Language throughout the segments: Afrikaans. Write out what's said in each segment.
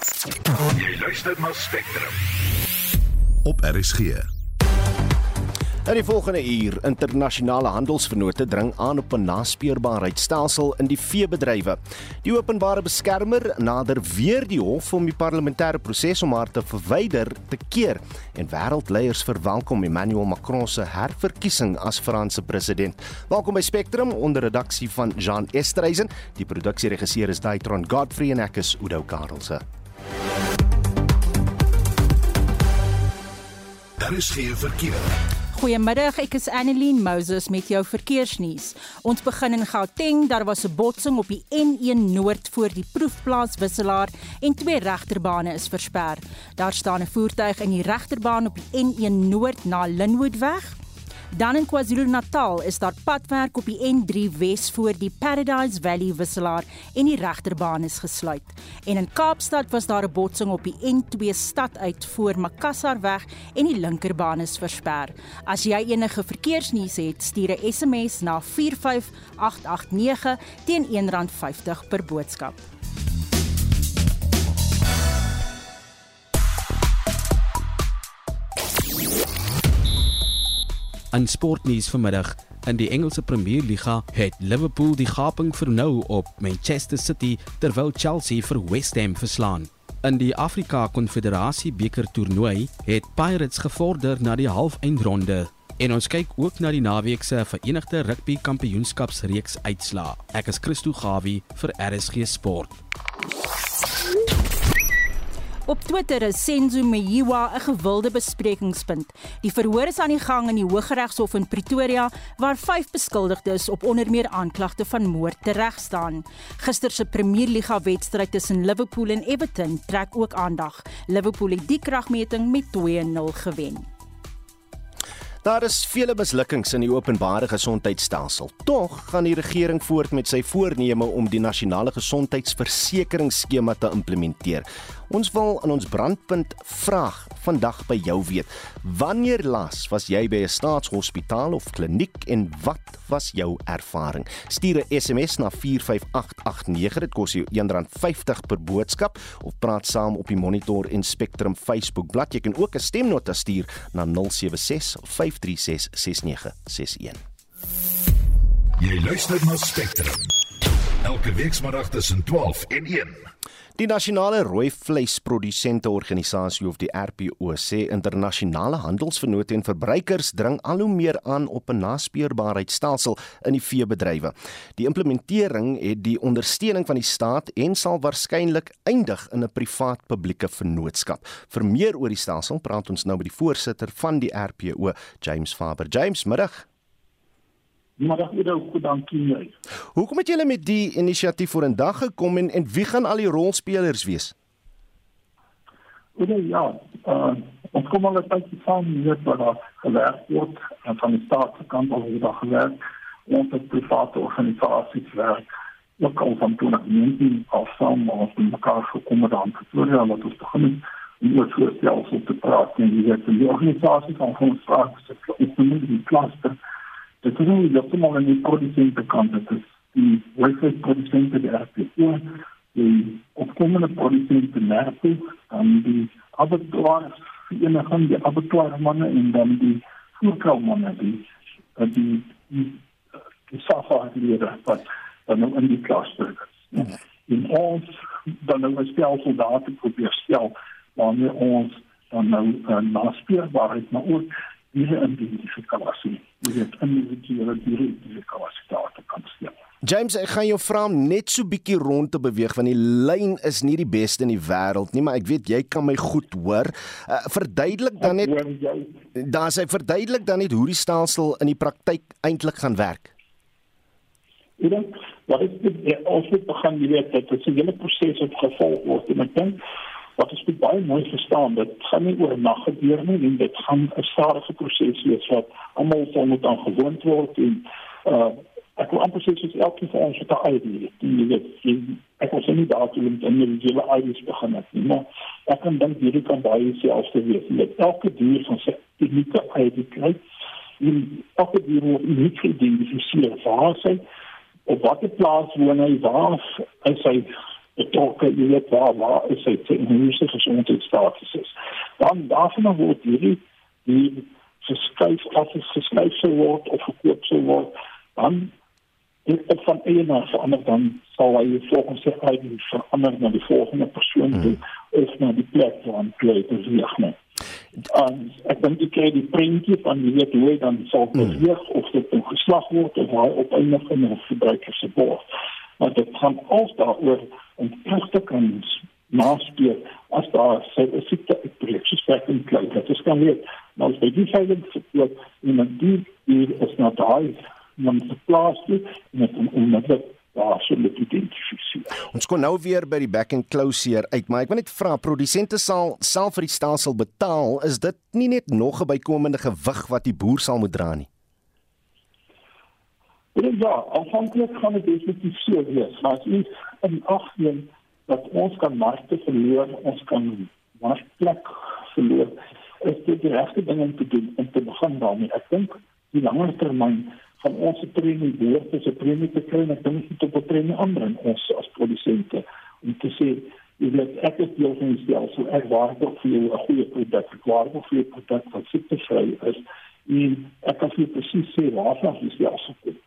Jy luister na Spectrum. Op RSG. In die volgende uur internasionale handelsvennote dring aan op 'n naspeurbaarheidstelsel in die veebedrywe. Die openbare beskermer nader weer die hof om die parlementêre proses om haar te verwyder te keer en wêreldleiers verwelkom Emmanuel Macron se herverkiesing as Franse president. Welkom by Spectrum onder redaksie van Jean Estreisen. Die produksieregisseur is Daitron Godfrey en ek is Udo Karlse. Daar is geen verkeer. Goeiemiddag, ek is Annelien Moses met jou verkeersnuus. Ons begin in Gauteng, daar was 'n botsing op die N1 Noord voor die proefplaas Wisselaar en twee regterbane is versper. Daar staan 'n voertuig in die regterbaan op die N1 Noord na Linwoodweg. Dan in KwaZulu-Natal is daar padwerk op die N3 Wes voor die Paradise Valley wisselaar en die regterbaan is gesluit. En in Kaapstad was daar 'n botsing op die N2 stad uit voor Makassarweg en die linkerbaan is versper. As jy enige verkeersnuus het, stuur 'n SMS na 45889 teen R1.50 per boodskap. In sportnuus vanmiddag in die Engelse Premier Liga het Liverpool die gaping vernou op Manchester City terwyl Chelsea vir West Ham verslaan. In die Afrika Konfederasie beker toernooi het Pirates gevorder na die halfeindronde. En ons kyk ook na die naweek se Verenigde Rugby Kampioenskapsreeks uitslae. Ek is Christo Gawie vir RSG Sport. Op Twitter is Senzo Meyiwa 'n gewilde besprekingspunt. Die verhoor is aan die gang in die Hooggeregshof in Pretoria waar vyf beskuldigdes op onder meer aanklagte van moord tereg staan. Gister se Premier Liga wedstryd tussen Liverpool en Everton trek ook aandag. Liverpool het die kragmeting met 2-0 gewen. Daar is vele mislukkings in die openbare gesondheidstelsel. Tog gaan die regering voort met sy voorneme om die nasionale gesondheidsversekeringsskema te implementeer. Ons wil in ons brandpunt vraag vandag by jou weet. Wanneer laas was jy by 'n staatshospitaal of kliniek en wat was jou ervaring? Stuur 'n SMS na 45889. Dit kos jou R1.50 per boodskap of praat saam op die Monitor en Spectrum Facebook bladsy. Jy kan ook 'n stemnota stuur na 076 536 6961. Jy luister na Spectrum. Elke weekmiddag tussen 12 en 1. Die nasionale rooi vleisprodusente organisasie of die RPO sê internasionale handelsvennote en verbruikers dring al hoe meer aan op 'n naspeurbaarheidstelsel in die veebedrywe. Die implementering het die ondersteuning van die staat en sal waarskynlik eindig in 'n privaat-publieke vennootskap. Vir meer oor die stelsel praat ons nou met die voorsitter van die RPO, James Faber. James, middag. Maar dat is ook goed dankie jy. Hoekom het julle met die inisiatief voor in dag gekom en en wie gaan al die rolspelers wees? Oor ja, uh, ons kom al 'n tydjie saam hier wat daar gewerk word en van die staat se kant al word daar gewerk en van private organisasies werk ook al van toe na die af saam ons met mekaar gekom het aan Pretoria wat ons begin het om oor so stelsel te praat en die het die organisasie van ons vrae se op die klaster Dit is nie dat sommer aan die produsente kant dit is die wifi produsente die RPO die opkomende produsente merke en die abattoirs vereniging die abattoir manne en dan die voerkou manne die die die, die, safaardiere wat dan nou in die klaster is. In ons dan nou stel soldate probeer stel waarmee ons dan nou uh, naspeurbaarheid maar ook diere identifikasie. Jy het individuele diere identifikasie daar te kan stel. James, ek gaan jou vra om net so bietjie rond te beweeg want die lyn is nie die beste in die wêreld nie, maar ek weet jy kan my goed hoor. Uh, verduidelik dan net Dan sê verduidelik dan net hoe die stelsel in die praktyk eintlik gaan werk. Ek dink wat is dit as dit begin jy weet dit is 'n hele proses wat gevolg word en ek dink wat is baie mooi verstaan dit gaan nie oor nag gebeur nie en dit gaan 'n stadige proses wees wat almal sal moet aan gewoond word en uh ek wil amper sê is elke vir ons wat daai idee die weet ek was nie daar toe met enige hele idees begin het nie maar ek kan dink hierdie kan baie selfs te wees. Met elke dier van sy unieke idee kry en elke dier word uniek geïdentifiseer. Waar sy op watter plaas woon hy waar is hy betrokke jy weet waar waar is hy in hoe sy gesondheidsstatus is dan daarvan word hierdie die geskuif as dit geskuif sou word of gekoop sou word dan dit het van eienaar verander dan sal hy volgens sy eie verander na die volgende persoon toe hmm. of na die plek waar hy bly beweeg nie en ek dink jy kry die prentjie van wie weet hoe dan sal hmm. beweeg hmm. of dit 'n geslag word of hy op einde van 'n verbruiker se bord maar dit gaan ook daaroor om terug te kan naspeur as daar sê ek sit ek preek so sterk in klei dit kan weet maar as jy die veiling verkoop en die die is nou daai man se plaas toe met om met dit daar sou moet identifiseer. Ons kon nou weer by die back and closure uit, maar ek wil net vra produsente sal self vir die stelsel betaal, is dit nie net nog 'n bykomende gewig wat die boer sal moet dra nie? Ja, aanvanklik gaan dit definitief so wees, maar as jy in ag neem dat ons kan markte verloor, ons kan markplek verloor, is dit die regte ding om te doen om te begin daarmee. Ek dink die langer termyn van ons premie behoort is 'n premie te kry en ek dink dit op 'n premie ander en ons as produsente om te sê jy weet ek is deel van die stelsel ek waarborg vir jou 'n goeie produk ek waarborg vir jou 'n produk wat siekvry is en ek kan vir presies sê waarvan die stelsel kom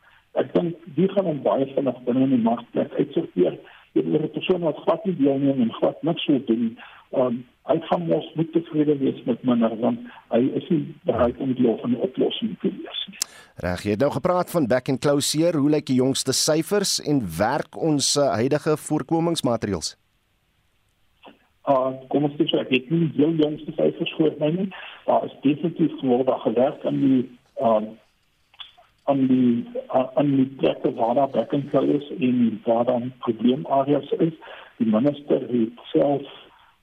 ek dink die gaan ons baie vinnig binne in die markplek uitsorteer jy moet 'n persoon wat glad nie deelneem en glad niks wil doen um, hy gaan mos moet tevrede wees met minder want hy is nie bereid om deel van die oplossing te wees nie Reg, jy het nou gepraat van back and closure. Hoe lyk die jongste syfers en werk ons uh, huidige voorkomingsmaatreëls? Uh, kom ons sê ek het nie die jongste syfers gehoor nie. Daar is definitief gehoor daar gewerk aan die uh, aan die uh, aan die plekke waar daar and closure in waar dan probleemareas is. Die minister het self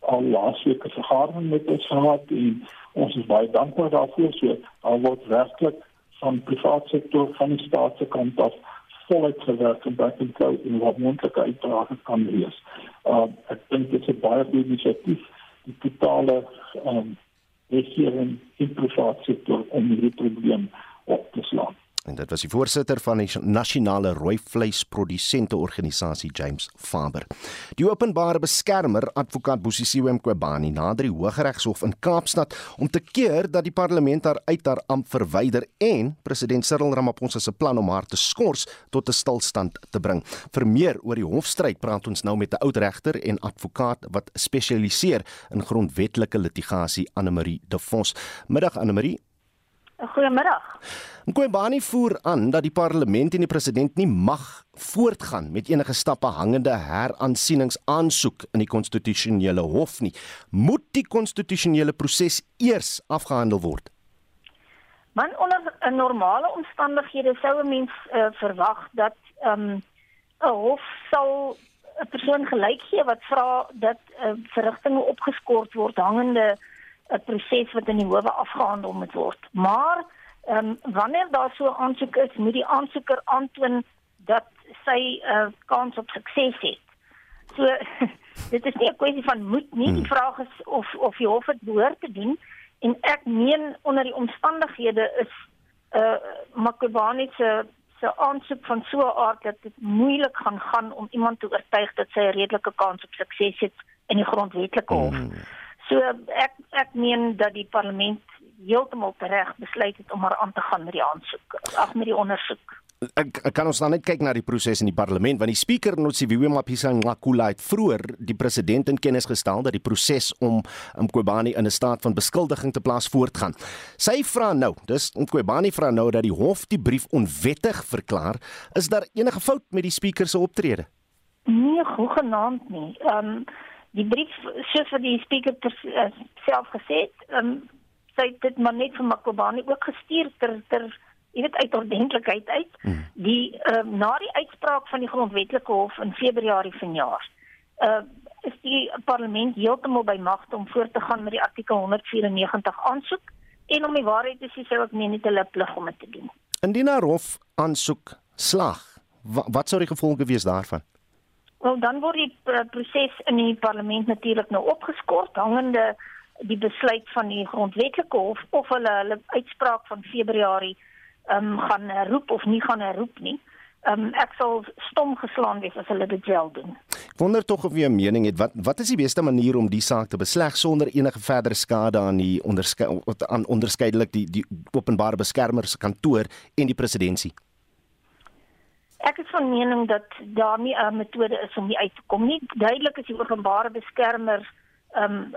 al laasweek 'n vergadering met ons gehad en ons is baie dankbaar daarvoor. So, al word werklik van private sektor van die staat se kant af voluit gewerk om back and cloud en wat moontlike uitdagings kan wees. Uh ek dink dit is 'n baie goeie inisiatief die totale um, regering in private sektor om hierdie probleem op te slaan. En dit was die voorsitter van die nasionale rooi vleisprodusente organisasie James Faber. Die openbare beskermer advokaat Bosisiwe Mqobani nader die Hooggeregshof in Kaapstad om te keer dat die parlement haar uit haar amp verwyder en president Cyril Ramaphosa se plan om haar te skors tot 'n stilstand te bring. Vir meer oor die hofstryd praat ons nou met 'n oud regter en advokaat wat spesialiseer in grondwetlike litigasie Anne Marie De Vos. Middag Anne Marie. Goeiemiddag. Nkoebani voer aan dat die parlement en die president nie mag voortgaan met enige stappe hangende heraansieningsaansoek in die konstitusionele hof nie. Moet die konstitusionele proses eers afgehandel word? Man onder 'n normale omstandighede sou 'n mens uh, verwag dat ehm, 'n um, hof sal 'n persoon gelyk gee wat vra dat uh, verrigtinge opgeskort word hangende 'n proses wat in die howe afgehandel moet word. Maar ehm um, wanneer daar so 'n aansoek is, moet die aansoeker aantoon dat sy 'n uh, eh, kans op sukses het. So dit is nie 'n kwessie van moet nie, die hmm. vraag is of of die hof dit behoort te doen en ek meen onder die omstandighede is 'n uh, eh, Makubani se se aansoek van so 'n aard dat dit moeilik gaan gaan om iemand te oortuig dat sy 'n redelike kans op sukses het in die grondwetlike hof. Mm. So ek ek meen dat die parlement heeltemal reg besluit het om maar aan te gaan met die aansoek, ag met die ondersoek. Ek, ek kan ons dan net kyk na die proses in die parlement want die spreker Notsiviwe Mapisa Ngakula het vroeër die president in kennis gestel dat die proses om Mqobani in 'n staat van beskuldiging te plaas voortgaan. Sy vra nou, dis Mqobani vra nou dat die hof die brief onwettig verklaar. Is daar enige fout met die spreker se optrede? Nee, hoegenaamd nie. Ehm um, die brief soos wat die spreker uh, self gesê het, ehm um, sy het dit maar net vir Makobani ook gestuur ter ter jy weet uit ordentlikheid uit. Hmm. Die ehm um, na die uitspraak van die grondwetlike hof in Februarie vanjaar. Uh is die parlement heeltemal by magte om voort te gaan met die artikel 194 aansoek en om die waarheid te sê sou ek meen dit hulle plig om dit te doen. Indien 'n hof aansoek slag, wat, wat sou die gevolge wees daarvan? Wel dan word die uh, proses in die parlement natuurlik nou opgeskort hangende die besluit van die grondwetlike hof of hulle hulle uitspraak van Februarie ehm um, gaan roep of nie gaan roep nie. Ehm um, ek sal stom geslaan wees as hulle dit wel doen. wonder tog of jy 'n mening het wat wat is die beste manier om die saak te besleg sonder enige verdere skade aan die onderskei aan onderskeidelik die die openbare beskermer se kantoor en die presidentskap? Ek is van mening dat daar nie 'n metode is om nie uit te kom nie. Duidelik is die openbare beskermer ehm um,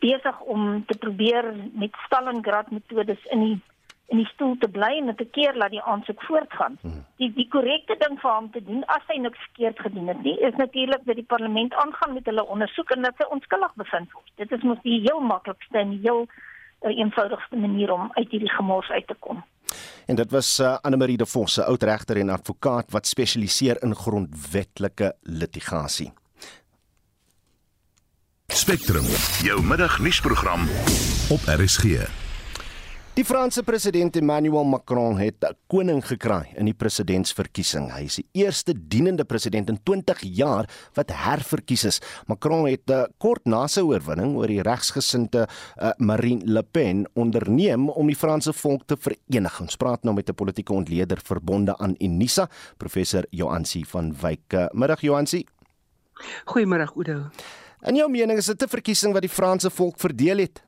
besig om te probeer met Stalingrad metodes in die in die stoel te bly en te keer laat die aansoek voortgaan. Mhm. Die die korrekte ding vir hom te doen as hy niks verkeerd gedoen het nie, is natuurlik dat die parlement aangaan met hulle ondersoek en dat hy onskuldig bevind word. Dit is mos die heel maklikste en heel uh, eenvoudigste manier om uit hierdie gemors uit te kom. En dit was uh, Anne Marie de Vos, 'n oud regter en advokaat wat spesialiseer in grondwetlike litigasie. Spectrum, jou middagnuusprogram op RSG. Die Franse president Emmanuel Macron het 'n koning gekraai in die presidentsverkiesing. Hy is die eerste dienende president in 20 jaar wat herverkies is. Macron het uh, kort na sy oorwinning oor die regsgesinde uh, Marine Le Pen onderneem om die Franse volk te verenig. Ons praat nou met 'n politieke ontleder verbonde aan Unisa, professor Joansi van Wyk. Uh, middag Joansi. Goeiemôre Oudo. In jou mening is dit 'n verkiesing wat die Franse volk verdeel het?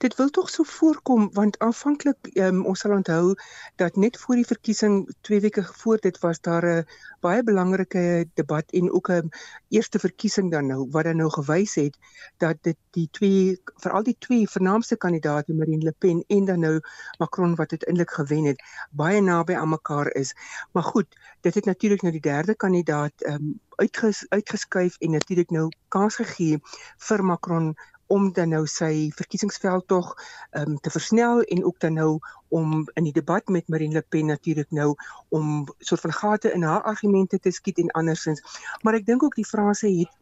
Dit wil tog so voorkom want aanvanklik um, ons sal onthou dat net voor die verkiesing 2 weke voor dit was daar 'n baie belangrike debat en ook 'n eerste verkiesing dan nou wat dan nou gewys het dat dit die twee veral die twee vernaamste kandidaate Marine Le Pen en dan nou Macron wat uiteindelik gewen het baie naby aan mekaar is. Maar goed, dit het natuurlik nou die derde kandidaat um, uitges, uitgeskuif en natuurlik nou kans gegee vir Macron om dan nou sy verkiesingsveld tog um, te versnel en ook dan nou om in die debat met Marine Le Pen natuurlik nou om soort van gate in haar argumente te skiet en andersins. Maar ek dink ook die Franse het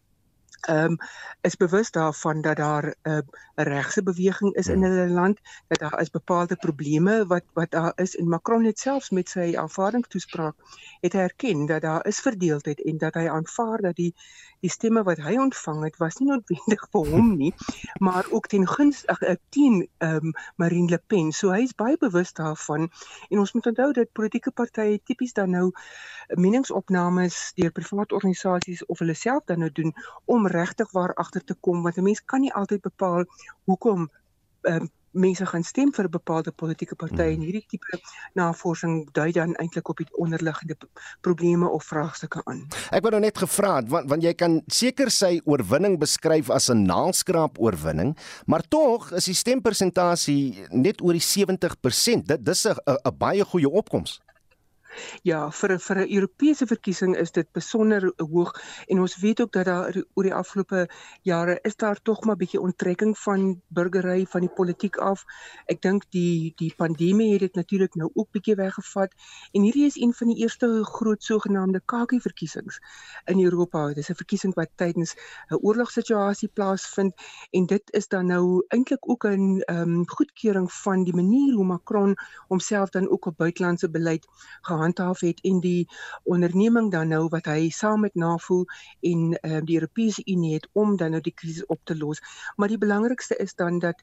ehm um, is bewus daarvan dat daar 'n uh, regse beweging is in hmm. hulle land, dat daar is bepaalde probleme wat wat daar is en Macron het selfs met sy aanvaardingstoespraak het hy erken dat daar is verdeeldheid en dat hy aanvaar dat die die stemme wat hy ontvang het was nie noodwendig vir hom nie, maar ook ten gunste ag teen ehm um, Marine Le Pen. So hy is baie bewus daarvan en ons moet onthou dat politieke partye tipies dan nou meningsopnames deur private organisasies of hulle self dan nou doen om regtig waar agter te kom want 'n mens kan nie altyd bepaal hoekom um, mense gaan stem vir 'n bepaalde politieke party hmm. en hierdie tipe navorsing dui dan eintlik op die onderliggende probleme of vraagstukke aan. Ek wou nou net gevra het want want jy kan seker sy oorwinning beskryf as 'n naalskraap oorwinning, maar tog is die stempersentasie net oor die 70%. Dit dis 'n 'n baie goeie opkoms. Ja, vir vir 'n Europese verkiesing is dit besonder hoog en ons weet ook dat daar oor die afgelope jare is daar tog maar bietjie onttrekking van burgery van die politiek af. Ek dink die die pandemie het dit natuurlik nou ook bietjie weggevat en hierdie is een van die eerste groot sogenaamde kakie verkiesings in Europa. Dit is 'n verkiesing wat tydens 'n oorlogssituasie plaasvind en dit is dan nou eintlik ook 'n ehm um, goedkeuring van die manier hoe Macron homself dan ook op buitelandse beleid gehandel gehandhaaf het en die onderneming dan nou wat hy saam met NAVO en uh, die Europese Unie het om dan nou die krisis op te los. Maar die belangrikste is dan dat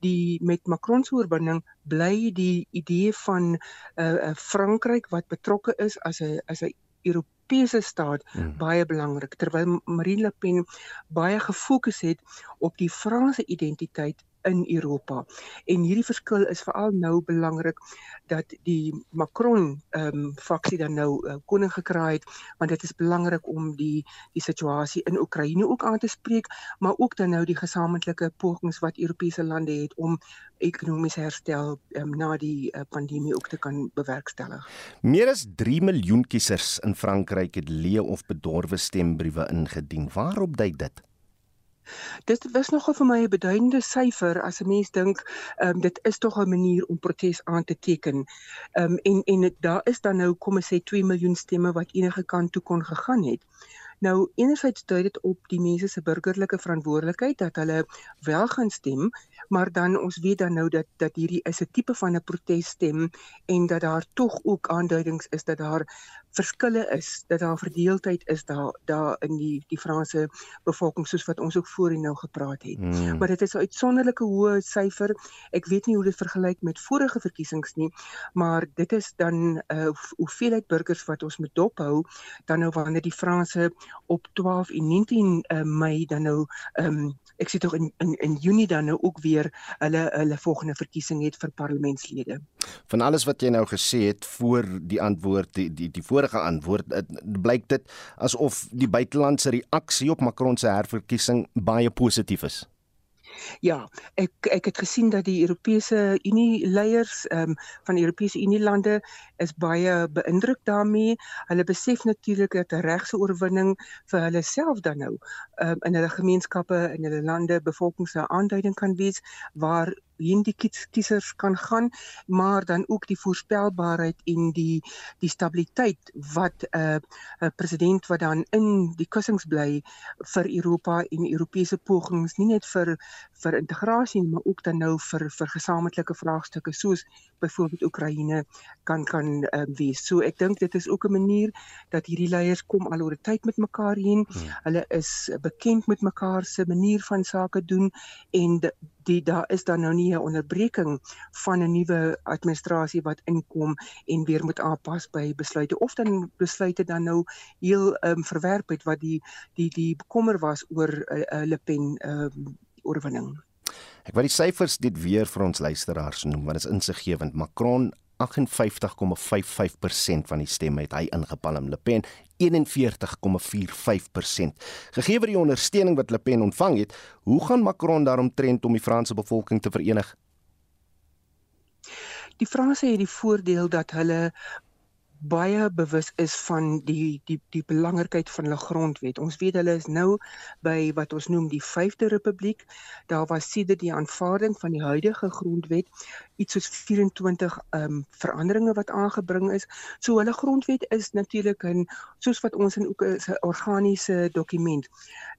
die met Macron se oorwinning bly die idee van 'n uh, uh, Frankryk wat betrokke is as 'n as 'n Europese staat hmm. baie belangrik terwyl Marine Le Pen baie gefokus het op die Franse identiteit in Europa. En hierdie verskil is veral nou belangrik dat die Macron ehm um, faksie dan nou uh, koning gekraai het, want dit is belangrik om die die situasie in Oekraïne ook aan te spreek, maar ook dan nou die gesamentlike pogings wat Europese lande het om ekonomiese herstel um, na die uh, pandemie ook te kan bewerkstellig. Meer as 3 miljoen kiesers in Frankryk het leë of bedorwe stembriewe ingedien. Waarop dui dit? Dit was nogal vir my 'n beduidende syfer as 'n mens dink, ehm um, dit is tog 'n manier om protes aan te teken. Ehm um, en en daar is dan nou kom ons sê 2 miljoen stemme wat enige kant toe kon gegaan het. Nou enerzijds dui dit op die mense se burgerlike verantwoordelikheid dat hulle wel gaan stem, maar dan ons weet dan nou dat dat hierdie is 'n tipe van 'n protesstem en dat daar tog ook aanduidings is dat daar verskille is, dat daar verdeeldheid is daar daar in die die Franse bevolking soos wat ons ook voorheen nou gepraat het. Hmm. Maar dit is 'n uitsonderlike hoë syfer. Ek weet nie hoe dit vergelyk met vorige verkiesings nie, maar dit is dan 'n uh, hoeveelheid burgers wat ons moet dophou dan nou wanneer die Franse op 12 en 19 uh, Mei dan nou um, ek sê tog in in in Junie dan nou ook weer hulle hulle volgende verkiesing het vir parlementslede. Van alles wat jy nou gesê het voor die antwoord die die die vorige antwoord blyk dit asof die buitelandse reaksie op Macron se herverkiesing baie positief is. Ja, ek ek het gesien dat die Europese Unie leiers ehm um, van die Europese Unie lande is baie beïndruk daarmee. Hulle besef natuurlik dat 'n regse oorwinning vir hulle self dan nou um, in hulle gemeenskappe en hulle lande bevolkings 'n aanduiding kan wees waar heen die kiesers kan gaan, maar dan ook die voorspelbaarheid en die die stabiliteit wat 'n uh, 'n president wat dan in die kussings bly vir Europa en Europese pogings nie net vir vir integrasie maar ook dan nou vir vir gesamentlike vraagstukke soos byvoorbeeld Oekraïne kan kan uh, wees. So ek dink dit is ook 'n manier dat hierdie leiers kom al oor tyd met mekaar heen. Hmm. Hulle is bekend met mekaar se manier van sake doen en de, die daar is dan nou nie 'n onderbreking van 'n nuwe administrasie wat inkom en weer moet aanpas by besluite of dan besluite dan nou heel um, verwerp het wat die die die bekommer was oor 'n uh, uh, Le Pen um, oorwinning. Ek wil die syfers dit weer vir ons luisteraars noem want dit is insiggewend. Macron 58,55% van die stemme het hy ingepalm. Le Pen 41,45%. Gegee vir die ondersteuning wat Le Pen ontvang het, hoe gaan Macron daarom trend om die Franse bevolking te verenig? Die Franse het die voordeel dat hulle baie bewus is van die die die belangrikheid van hulle grondwet. Ons weet hulle is nou by wat ons noem die 5de republiek. Daar was sedert die aanvaarding van die huidige grondwet iets soos 24 ehm um, veranderinge wat aangebring is. So hulle grondwet is natuurlik 'n soos wat ons in ook 'n organiese dokument.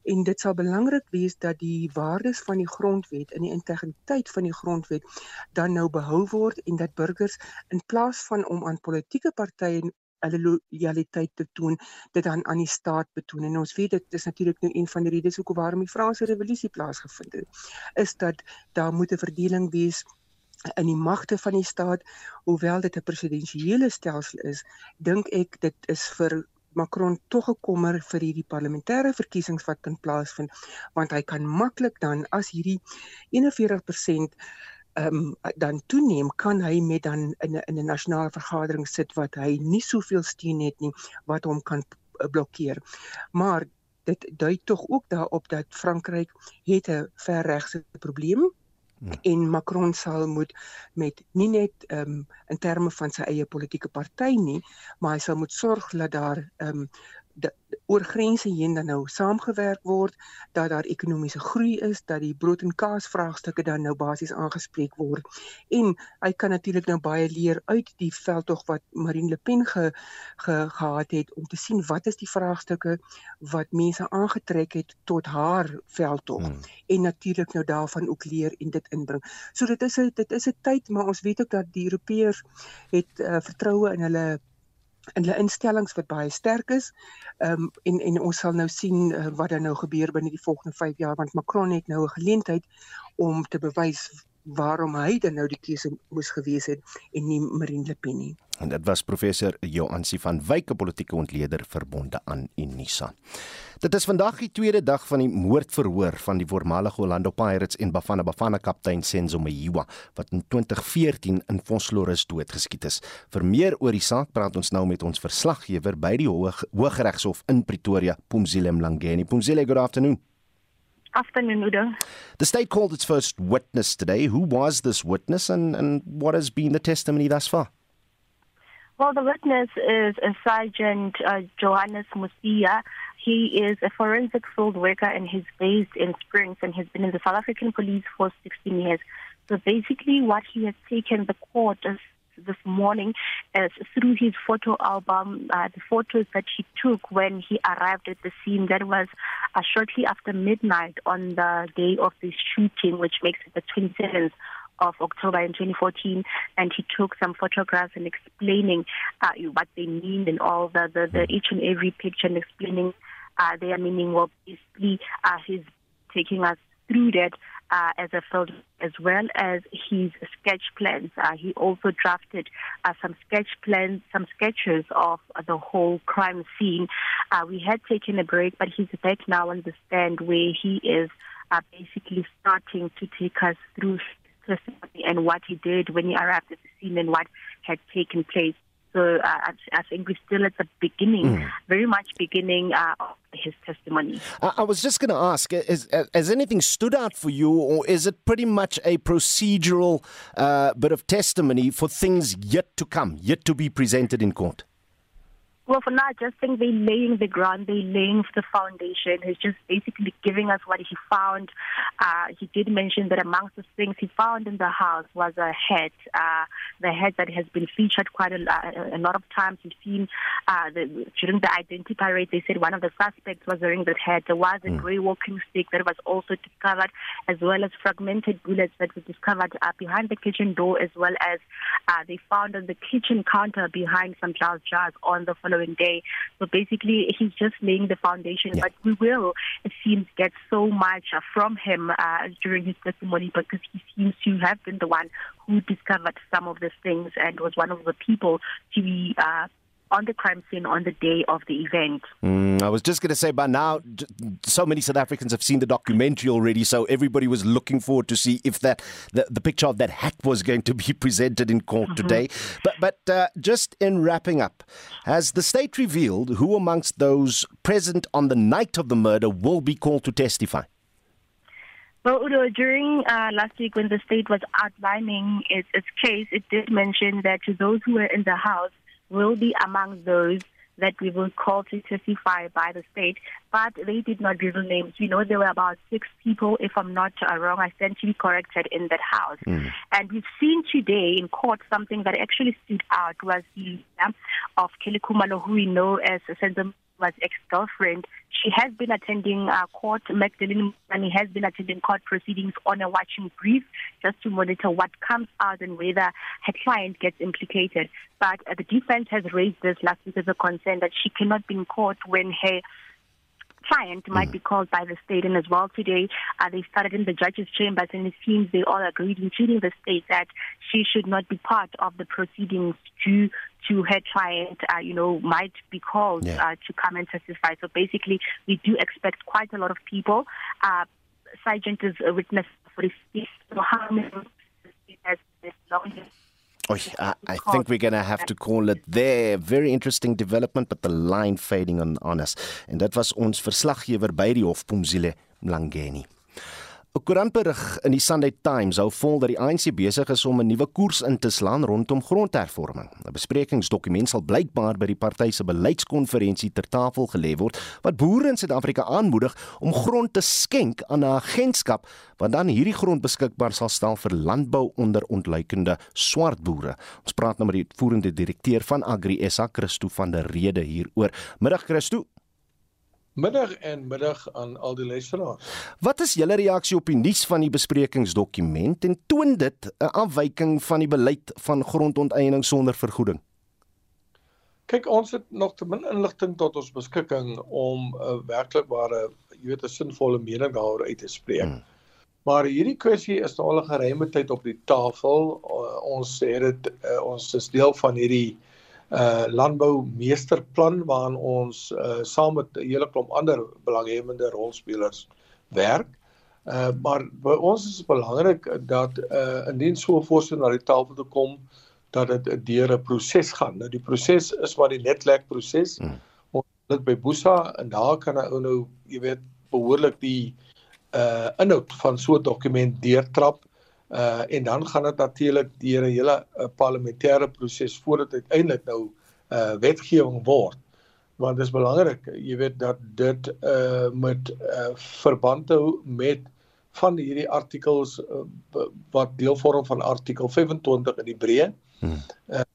En dit sal belangrik wees dat die waardes van die grondwet en die integriteit van die grondwet dan nou behou word en dat burgers in plaas van om aan politieke partye hulle loyaliteit te toon dit dan aan die staat betoon. En ons weet dit is natuurlik nou een van die redes hoekom waarom die Franse revolusie plaasgevind het is dat daar moet 'n verdeling wees in die magte van die staat hoewel dit 'n presidensiële stelsel is dink ek dit is vir Macron tog gekommer vir hierdie parlementêre verkiesings wat kan plaasvind want hy kan maklik dan as hierdie 41% ehm um, dan toeneem kan hy met dan in 'n in 'n nasionale vergadering sit wat hy nie soveel steun het nie wat hom kan blokkeer. Maar dit dui tog ook daarop dat Frankryk het 'n verregse probleem Ja. en Macron sal moet met nie net ehm um, in terme van sy eie politieke party nie, maar hy sal moet sorg dat daar ehm um, oor grense heen dan nou saamgewerk word dat daar ekonomiese groei is dat die brood en kaas vraagstukke dan nou basies aangespreek word en hy kan natuurlik nou baie leer uit die veldtog wat Marine Le Pen ge, ge gehad het om te sien wat is die vraagstukke wat mense aangetrek het tot haar veldtog hmm. en natuurlik nou daarvan ook leer en dit inbring. So dit is 'n dit is 'n tyd maar ons weet ook dat die Europeërs het uh, vertroue in hulle in hulle instellings wat baie sterk is. Ehm um, en en ons sal nou sien uh, wat dan nou gebeur binne die volgende 5 jaar want Macron het nou 'n geleentheid om te bewys waarom hy dan nou die keuse moes gewees het en nie Marine Le Pen nie. En dit was professor Joansi van Wyk, politieke ontleder verbonde aan Unisa. Dit is vandag die tweede dag van die moordverhoor van die voormalige Orlando Pirates en Bafana Bafana kaptein Senzo Meyiwa wat in 2014 in Vosloorus doodgeskiet is. Vir meer oor die saak praat ons nou met ons verslaggewer by die Hooggeregshof in Pretoria, Pumzile Mlangeni. Pumzile, good afternoon. Afternoon, Udo. The state called its first witness today. Who was this witness and, and what has been the testimony thus far? Well, the witness is a Sergeant uh, Johannes Musia. He is a forensic field worker and he's based in Springs and he's been in the South African police for 16 years. So basically, what he has taken the court is this morning is through his photo album, uh, the photos that he took when he arrived at the scene. That was uh, shortly after midnight on the day of the shooting, which makes it the 27th of October in 2014, and he took some photographs and explaining uh, what they mean and all the, the, the each and every picture and explaining uh, their meaning. Well, basically, uh, he's taking us through that uh, as a field, as well as his sketch plans. Uh, he also drafted uh, some sketch plans, some sketches of the whole crime scene. Uh, we had taken a break, but he's back now on the stand where he is uh, basically starting to take us through and what he did when he arrived at the scene and what had taken place. So uh, I, I think we're still at the beginning, mm. very much beginning uh, of his testimony. I, I was just going to ask: is, Has anything stood out for you, or is it pretty much a procedural uh, bit of testimony for things yet to come, yet to be presented in court? Well, for now, I just think they're laying the ground, they're laying the foundation. He's just basically giving us what he found. Uh, he did mention that amongst the things he found in the house was a head, uh, the head that has been featured quite a, a lot of times. We've seen uh, the, during the identity parade, they said one of the suspects was wearing that head. There was a mm. grey walking stick that was also discovered, as well as fragmented bullets that were discovered uh, behind the kitchen door, as well as uh, they found on the kitchen counter behind some glass jars on the following day. So basically, he's just laying the foundation. Yeah. But we will, it seems, get so much uh, from him uh, during his testimony because he seems to have been the one who discovered some of these things and was one of the people to be uh, on the crime scene on the day of the event. Mm, I was just going to say, by now, so many South Africans have seen the documentary already, so everybody was looking forward to see if that the, the picture of that hat was going to be presented in court mm-hmm. today. But but uh, just in wrapping up, has the state revealed who amongst those present on the night of the murder will be called to testify? Well, Udo, during uh, last week when the state was outlining its, its case, it did mention that to those who were in the house, will be among those that we will call to testify by the state, but they did not reveal names. We know there were about six people, if I'm not uh, wrong, I stand to be corrected in that house. Mm. And we've seen today in court something that actually stood out was the uh, of Kelly Khumalo, who we know as Senzo was ex-girlfriend. She has been attending uh, court. Magdalene Mani has been attending court proceedings on a watching brief just to monitor what comes out and whether her client gets implicated. But uh, the defense has raised this last week as a concern that she cannot be in court when her client might mm. be called by the state. And as well today, uh, they started in the judge's chambers, and it seems they all agreed, including the state, that she should not be part of the proceedings due to her client, uh, you know, might be called yeah. uh, to come and testify. So basically, we do expect quite a lot of people. Uh, Sergeant is a witness for this. So how many has long I, I think we're going to have to call it there. Very interesting development, but the line fading on, on us. En dit was ons verslaggewer by die Hof Pumzile Mlangeni. 'n Koerantberig in die Sunday Times hou vol dat die ANC besig is om 'n nuwe koers in te slaan rondom grondhervorming. 'n Besprekingsdokument sal blykbaar by die party se beleidskonferensie ter tafel gelê word wat boere in Suid-Afrika aanmoedig om grond te skenk aan 'n agentskap wat dan hierdie grond beskikbaar sal stel vir landbou onder ontluikende swart boere. Ons praat nou met die voerende direkteur van Agri SA, Christo van der Rede hieroor. Middag Christo. Middag en middag aan al die luisteraars. Wat is julle reaksie op die nuus van die besprekingsdokument en toon dit 'n afwyking van die beleid van grondonteiening sonder vergoeding? Kyk, ons het nog te min inligting tot ons beskikking om 'n uh, werklikbare, jy weet, 'n sinvolle mening daaroor uit te spreek. Hmm. Maar hierdie kwessie is al 'n geruime tyd op die tafel. Uh, ons het dit uh, ons is deel van hierdie uh landbou meesterplan waarin ons uh saam met 'n hele klomp ander belanghebbende rolspelers werk. Uh maar by ons is dit belangrik dat uh indien so 'n voorstel na die tafel toe kom dat dit deur 'n proses gaan. Nou die proses is maar die netlek proses. Hmm. Ons dit by Boesa en daar kan ou nou, jy weet, behoorlik die uh inhoud van so 'n dokument deurtrap Uh en dan gaan dit natuurlik deur 'n hele uh, parlementêre proses voordat uiteindelik nou uh wetgewing word. Want dit is belangrik, jy weet dat dit uh met uh verband hou met van hierdie artikels uh, wat deel vorm van artikel 25 in die breë. Hmm. Uh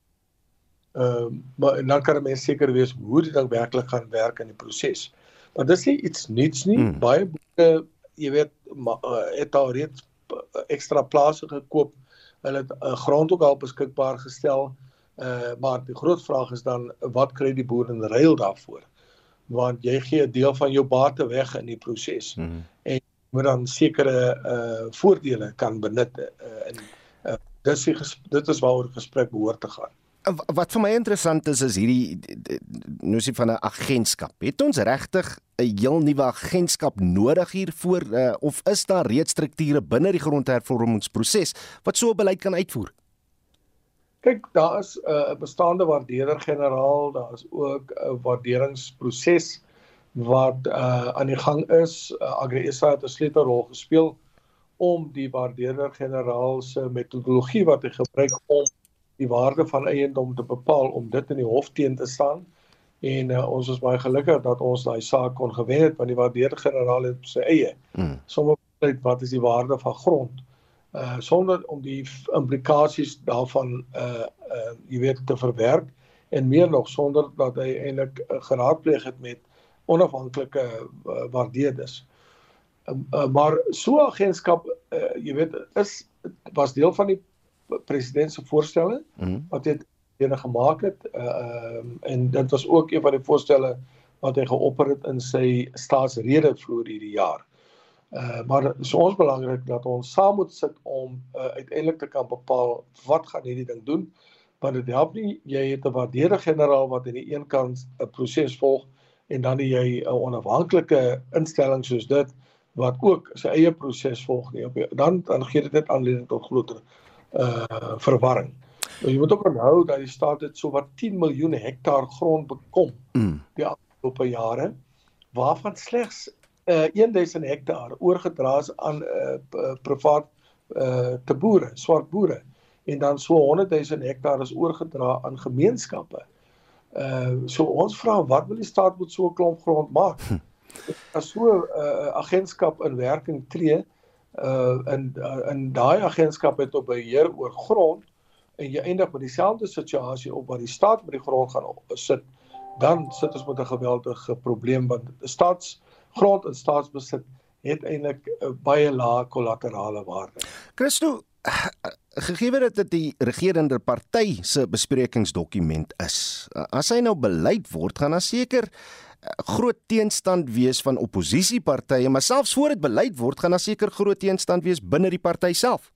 uh maar dan kan mense seker wees hoe dit dan werklik gaan werk in die proses. Want dis nie iets nuuts nie. Hmm. Baie boeke, jy weet, ma, uh, het al reeds ekstra plase gekoop Hulle het uh, grond ook al beskikbaar gestel. Uh maar die groot vraag is dan wat kry die boer in ruil daarvoor? Want jy gee 'n deel van jou bate weg in die proses. Mm -hmm. En moet dan sekere uh voordele kan benut uh, in uh, dis die dit is waaroor gesprek behoort te gaan. Wat vir my interessant is is hierdie nosie van 'n agentskap. Het ons regtig 'n heel nuwe agentskap nodig hiervoor uh, of is daar reeds strukture binne die grondhervormingsproses wat so 'n beleid kan uitvoer? Kyk, daar is 'n uh, bestaande waardeerder-generaal, daar is ook 'n waarderingsproses wat uh, aan die gang is. Uh, Agriesa het 'n sleutelrol gespeel om die waardeerder-generaal se metodologie wat hy gebruik om die waarde van eiendom te bepaal om dit in die hof teen te staan. En uh, ons is baie gelukkig dat ons daai saak kon gewen het want die waardeerder-generaal het sy eie. Mm. Sommige weet wat is die waarde van grond. Uh sonder om die implikasies daarvan uh uh jy weet te verwerk en meer nog sonder dat hy eintlik uh, geraadpleeg het met onafhanklike uh, waardeerders. Uh, uh, maar so agentskap uh, jy weet is was deel van die president se voorstelle mm -hmm. wat hy ene gemaak het uh, uh en dit was ook een van die voorstelle wat hy geopper het in sy staatsrede vroeër hierdie jaar. Uh maar dit is ons belangrik dat ons saam moet sit om uh, uiteindelik te kan bepaal wat gaan hierdie ding doen want dit help nie jy het 'n waardeerde generaal wat aan die een kant 'n proses volg en dan jy 'n onafhanklike instelling soos dit wat ook sy eie proses volg nie op dan dan gee dit net aanleiding tot groter uh verwarring. Nou, jy moet ook onthou dat die staat het so wat 10 miljoen hektaar grond bekom mm. die afgelope jare waarvan slegs uh 1000 hektaar oorgedra is aan uh privaat uh te boere, swart boere en dan so 100 000 hektaar is oorgedra aan gemeenskappe. Uh so ons vra wat wil die staat met so 'n klomp grond maak? Hm. As so 'n uh, agentskap in werking tree, uh in uh, in daai agentskap het op beheer oor grond en jy eindig met dieselfde situasie op waar die staat met die grond gaan sit dan sit ons met 'n geweldige probleem want staatsgrond en staatsbesit het eintlik 'n uh, baie lae kollaterale waarde. Christo gegee dat dit die regerende party se besprekingsdokument is. As hy nou beleid word, gaan daar seker groot teenstand wees van oppositiepartye, maar selfs voor dit beleid word, gaan daar seker groot teenstand wees binne die party self.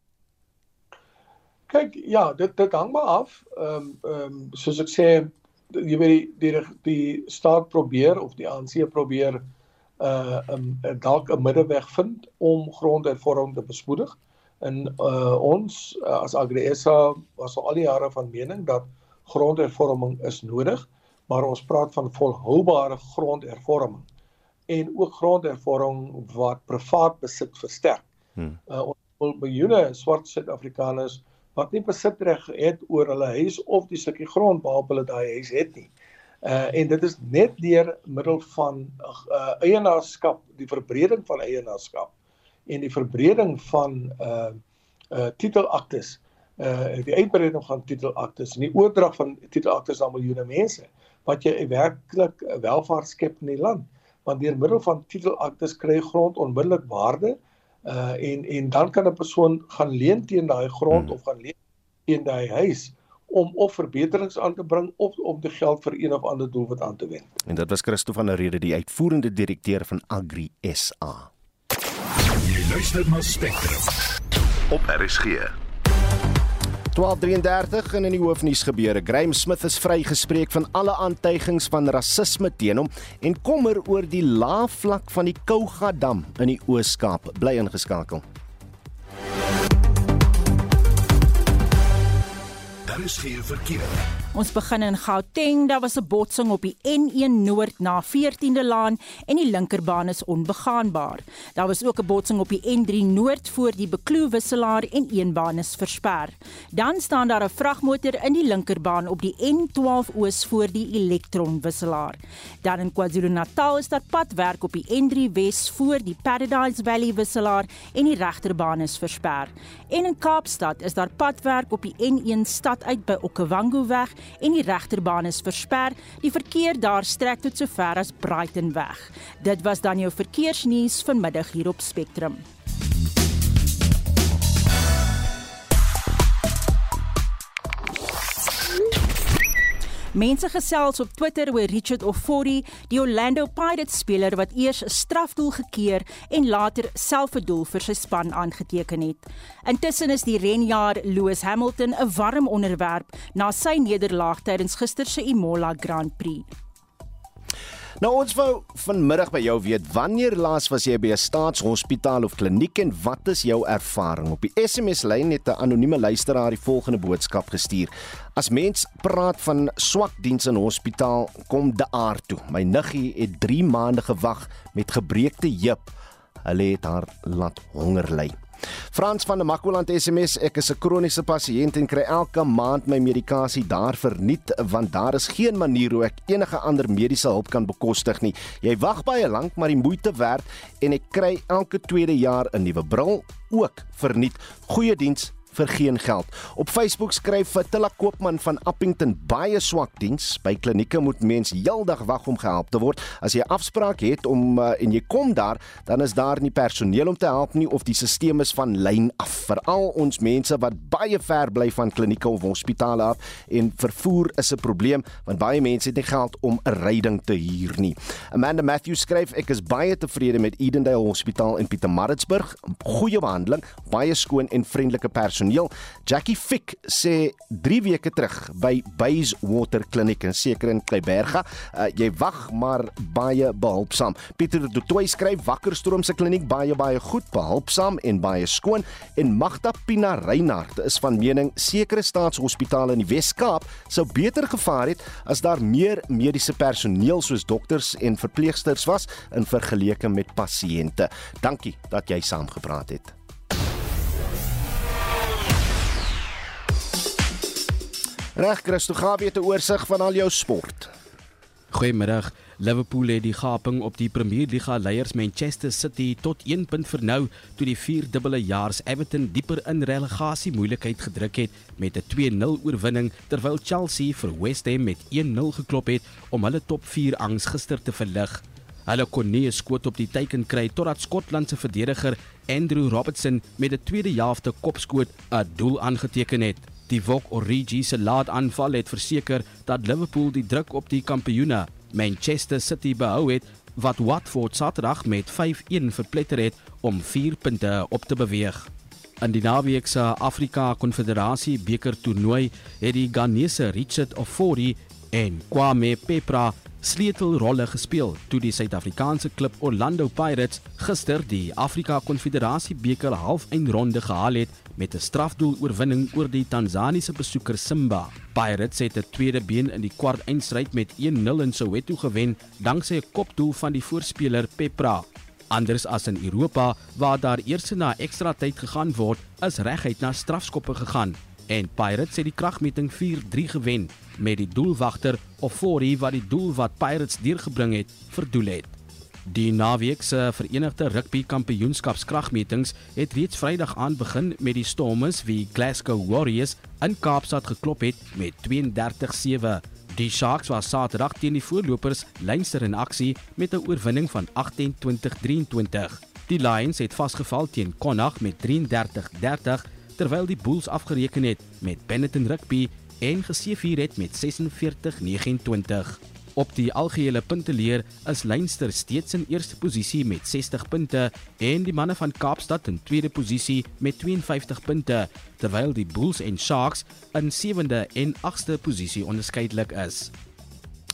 Kyk, ja, dit dit hang maar af. Ehm um, ehm um, soos ek sê, jy weet die die die staat probeer of die ANC probeer uh um, dalk 'n middeweg vind om grondhervorming te bespoedig. En uh ons uh, as AgriSA was al die jare van mening dat grondhervorming is nodig maar ons praat van volhoubare grondhervorming en ook grondhervorming wat privaat besit versterk. Hmm. Uh, ons wil miljoene swart Suid-Afrikaners wat nie besitreg het oor hulle huis of die stukkie grond waarop hulle daai huis het nie. Uh en dit is net deur middel van uh eienaarskap, die verbreding van eienaarskap en die verbreding van uh uh titelaktes uh die uitbreiding van titelaktes en die oordrag van titelaktes aan miljoene mense wat jy werklik welvaart skep in die land. Want deur middel van titelaktes kry grond onmiddellik waarde uh en en dan kan 'n persoon gaan leen teen daai grond hmm. of gaan leen teen daai huis om of verbeterings aan te bring of om die geld vir een of ander doelwit aan te wend. En dit was Christo van der Rede, die uitvoerende direkteur van Agri SA. Jy luister na Spectrum op RSG. 12:33 in die hoofnuus gebeure. Graham Smith is vrygespreek van alle aantuigings van rasisme teen hom en kommer oor die lae vlak van die Kouga dam in die Oos-Kaap. Bly ingeskakel. Daar is geen verkeer. Ons begin in Gauteng. Daar was 'n botsing op die N1 Noord na 14de Laan en die linkerbaan is onbegaanbaar. Daar was ook 'n botsing op die N3 Noord voor die Bekloo wisselaar en een baan is versper. Dan staan daar 'n vragmotor in die linkerbaan op die N12 Oos voor die Elektron wisselaar. Dan in KwaZulu-Natal is daar padwerk op die N3 Wes voor die Paradise Valley wisselaar en die regterbaan is versper. En in Kaapstad is daar padwerk op die N1 stad uit by Okavango weg en die regterbaan is versper. Die verkeer daar strek tot sover as Brightonweg. Dit was dan jou verkeersnuus vanmiddag hier op Spectrum. Mense gesels op Twitter oor Richard Ofori, die Orlando Pirates speler wat eers 'n strafdoel gekeer en later self 'n doel vir sy span aangeteken het. Intussen is die renjaer Lewis Hamilton 'n warm onderwerp na sy nederlaag tydens gister se Imola Grand Prix. Nou ons wou vanmiddag by jou weet wanneer laas was jy by 'n staatshospitaal of kliniek en wat is jou ervaring? Op die SMS lyn het 'n anonieme luisteraar die volgende boodskap gestuur. As mens praat van swak diens in hospitaal, kom de aard toe. My niggie het 3 maande gewag met gebreekte heup. Hulle het haar laat honger ly. Frans van der Makwaland SMS ek is 'n kroniese pasiënt en kry elke maand my medikasie daar verniet want daar is geen manier hoe ek enige ander mediese hulp kan bekostig nie. Jy wag baie lank maar die moeite werd en ek kry elke tweede jaar 'n nuwe bril ook verniet. Goeie diens vir geen geld. Op Facebook skryf Fatilla Koopman van Appington baie swak diens. By klinieke moet mens heeldag wag om gehelp te word. As jy 'n afspraak het om uh, en jy kom daar, dan is daar nie personeel om te help nie of die stelsel is van lyn af. Veral ons mense wat baie ver bly van klinieke of hospitale af en vervoer is 'n probleem want baie mense het nie geld om 'n ryding te huur nie. Amanda Matthews skryf ek is baie tevrede met Edendale Hospitaal in Pietermaritzburg. Goeie behandeling, baie skoon en vriendelike personeel personeel. Jackie Fick sê 3 weke terug by Bayswater Kliniek in seker in Kleiberga, uh, jy wag maar baie behulpsaam. Pieter de Tooi skryf Wakkerstroom se kliniek baie baie goed, behulpsaam en baie skoon en Magda Pina Reinhardt is van mening sekere staatshospitale in die Wes-Kaap sou beter gevaar het as daar meer mediese personeel soos dokters en verpleegsters was in vergelyking met pasiënte. Dankie dat jy saamgepraat het. Reg, Christo, gaan weer 'n oorsig van al jou sport. Goeiemiddag. Liverpool het die gaping op die Premier League leiers Manchester City tot 1 punt vernou toe die vierdubbele jaars Everton dieper in relegasie moeilikheid gedruk het met 'n 2-0 oorwinning terwyl Chelsea vir West Ham met 1-0 geklop het om hulle top 4 angs gister te verlig. Hulle kon nie 'n skoot op die teiken kry totdat Skotland se verdediger Andrew Robertson met 'n tweede helfte kopskoot 'n doel aangeteken het. Die Vok Origi se laat aanval het verseker dat Liverpool die druk op die kampioene Manchester City behou het wat Watford Saterdag met 5-1 verpletter het om 4 punte op te beweeg. In die naweek se Afrika Konfederasie beker toernooi het die Ghanese Richard Ofori en Kwame Petra sleutelrolle gespeel toe die Suid-Afrikaanse klub Orlando Pirates gister die Afrika Konfederasie beker halfeindronde gehaal het met 'n strafdoel oorwinning oor die Tansaniese besoeker Simba. Pirates het 'n tweede been in die kwart eindstryd met 1-0 in Soweto gewen danksy 'n kopdoel van die voorspeler Petra. Anders as in Europa waar daar eers na ekstra tyd gegaan word, is reguit na strafskoppe gegaan en Pirates het die kragmeting 4-3 gewen met die doelwagter Ofori wat die doel wat Pirates deurgebring het verdoel het. Die naweek se Verenigde Rugby Kampioenskapskragmetings het reeds Vrydag aan begin met die Stormers wie Glasgow Warriors in Kaapstad geklop het met 32-7. Die Sharks was Saterdag teen die voorlopers Leinster in aksie met 'n oorwinning van 28-23. Die Lions het vasgeval teen Connacht met 33-30 terwyl die Bulls afgereken het met Benetton Rugby en geseëvier het met 46-29. Op die algehele punteleer is Leinster steeds in eerste posisie met 60 punte en die manne van Kaapstad in tweede posisie met 52 punte, terwyl die Bulls en Sharks in sewende en agste posisie onderskeidelik is.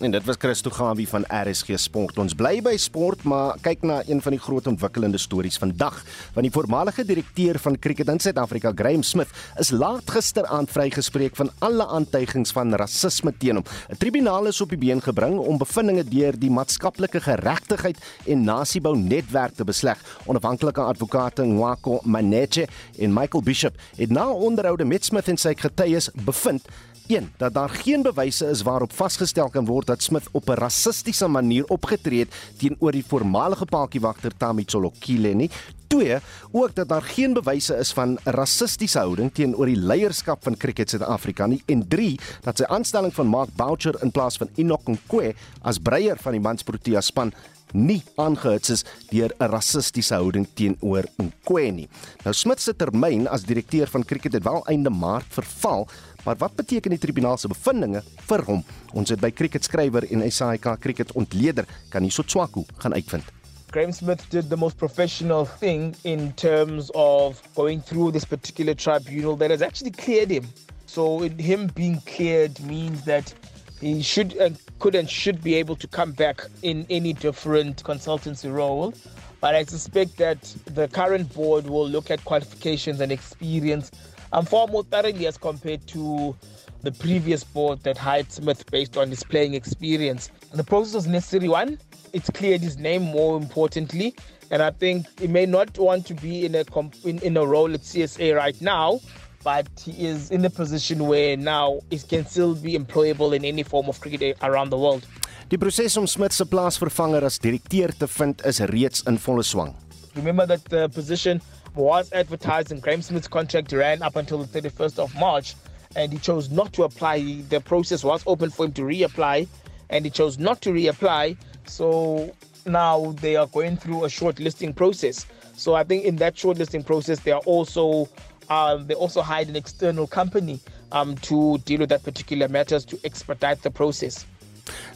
En dit was Christo Gawie van RSG Sport. Ons bly by sport, maar kyk na een van die groot ontwikkelende stories vandag. Want die voormalige direkteur van Cricket in Suid-Afrika, Graham Smith, is laat gisteraand vrygespreek van alle aantuigings van rasisme teen hom. 'n Tribunaal is op die been gebring om bevindinge deur die maatskaplike geregtigheid en nasiebou netwerk te besleg. Onafhanklike advokate Nwako Manetje en Michael Bishop het na onderhoude met Smith en sy getuies bevind 1 dat daar geen bewyse is waarop vasgestel kan word dat Smith op 'n rassistiese manier opgetree het teenoor die voormalige paadjiewagter Tammy Tsolokile nie. 2 ook dat daar geen bewyse is van rassistiese houding teenoor die leierskap van Cricket Suid-Afrika nie en 3 dat sy aanstelling van Mark Boucher in plaas van Enoch Nkwe as breier van die Mans Protea span nie aangehits is deur 'n rassistiese houding teenoor Nkwe nie. Nou Smit se termyn as direkteur van Cricket het wel einde Maart verval, maar wat beteken die tribunaal se bevindinge vir hom? Ons het by Cricket skrywer en SAIK Cricket ontleder kan Sotswaku gaan uitvind. Graham Smith did the most professional thing in terms of going through this particular tribunal that has actually cleared him. So him being cleared means that he should and could and should be able to come back in any different consultancy role. But I suspect that the current board will look at qualifications and experience um, far more thoroughly as compared to the previous board that hired Smith based on his playing experience. And the process was necessary one. It's cleared his name more importantly. And I think he may not want to be in a in, in a role at CSA right now, but he is in a position where now he can still be employable in any form of cricket around the world. Die proses om Smith se plaasvervanger as direkteur te vind is reeds in volle swang. Remember that the position was advertised and Graham Smith's contract ran up until the 31st of March and he chose not to apply. The process was open for him to reapply and he chose not to reapply. So now they are going through a shortlisting process. So I think in that shortlisting process, they are also um, they also hired an external company um, to deal with that particular matters to expedite the process.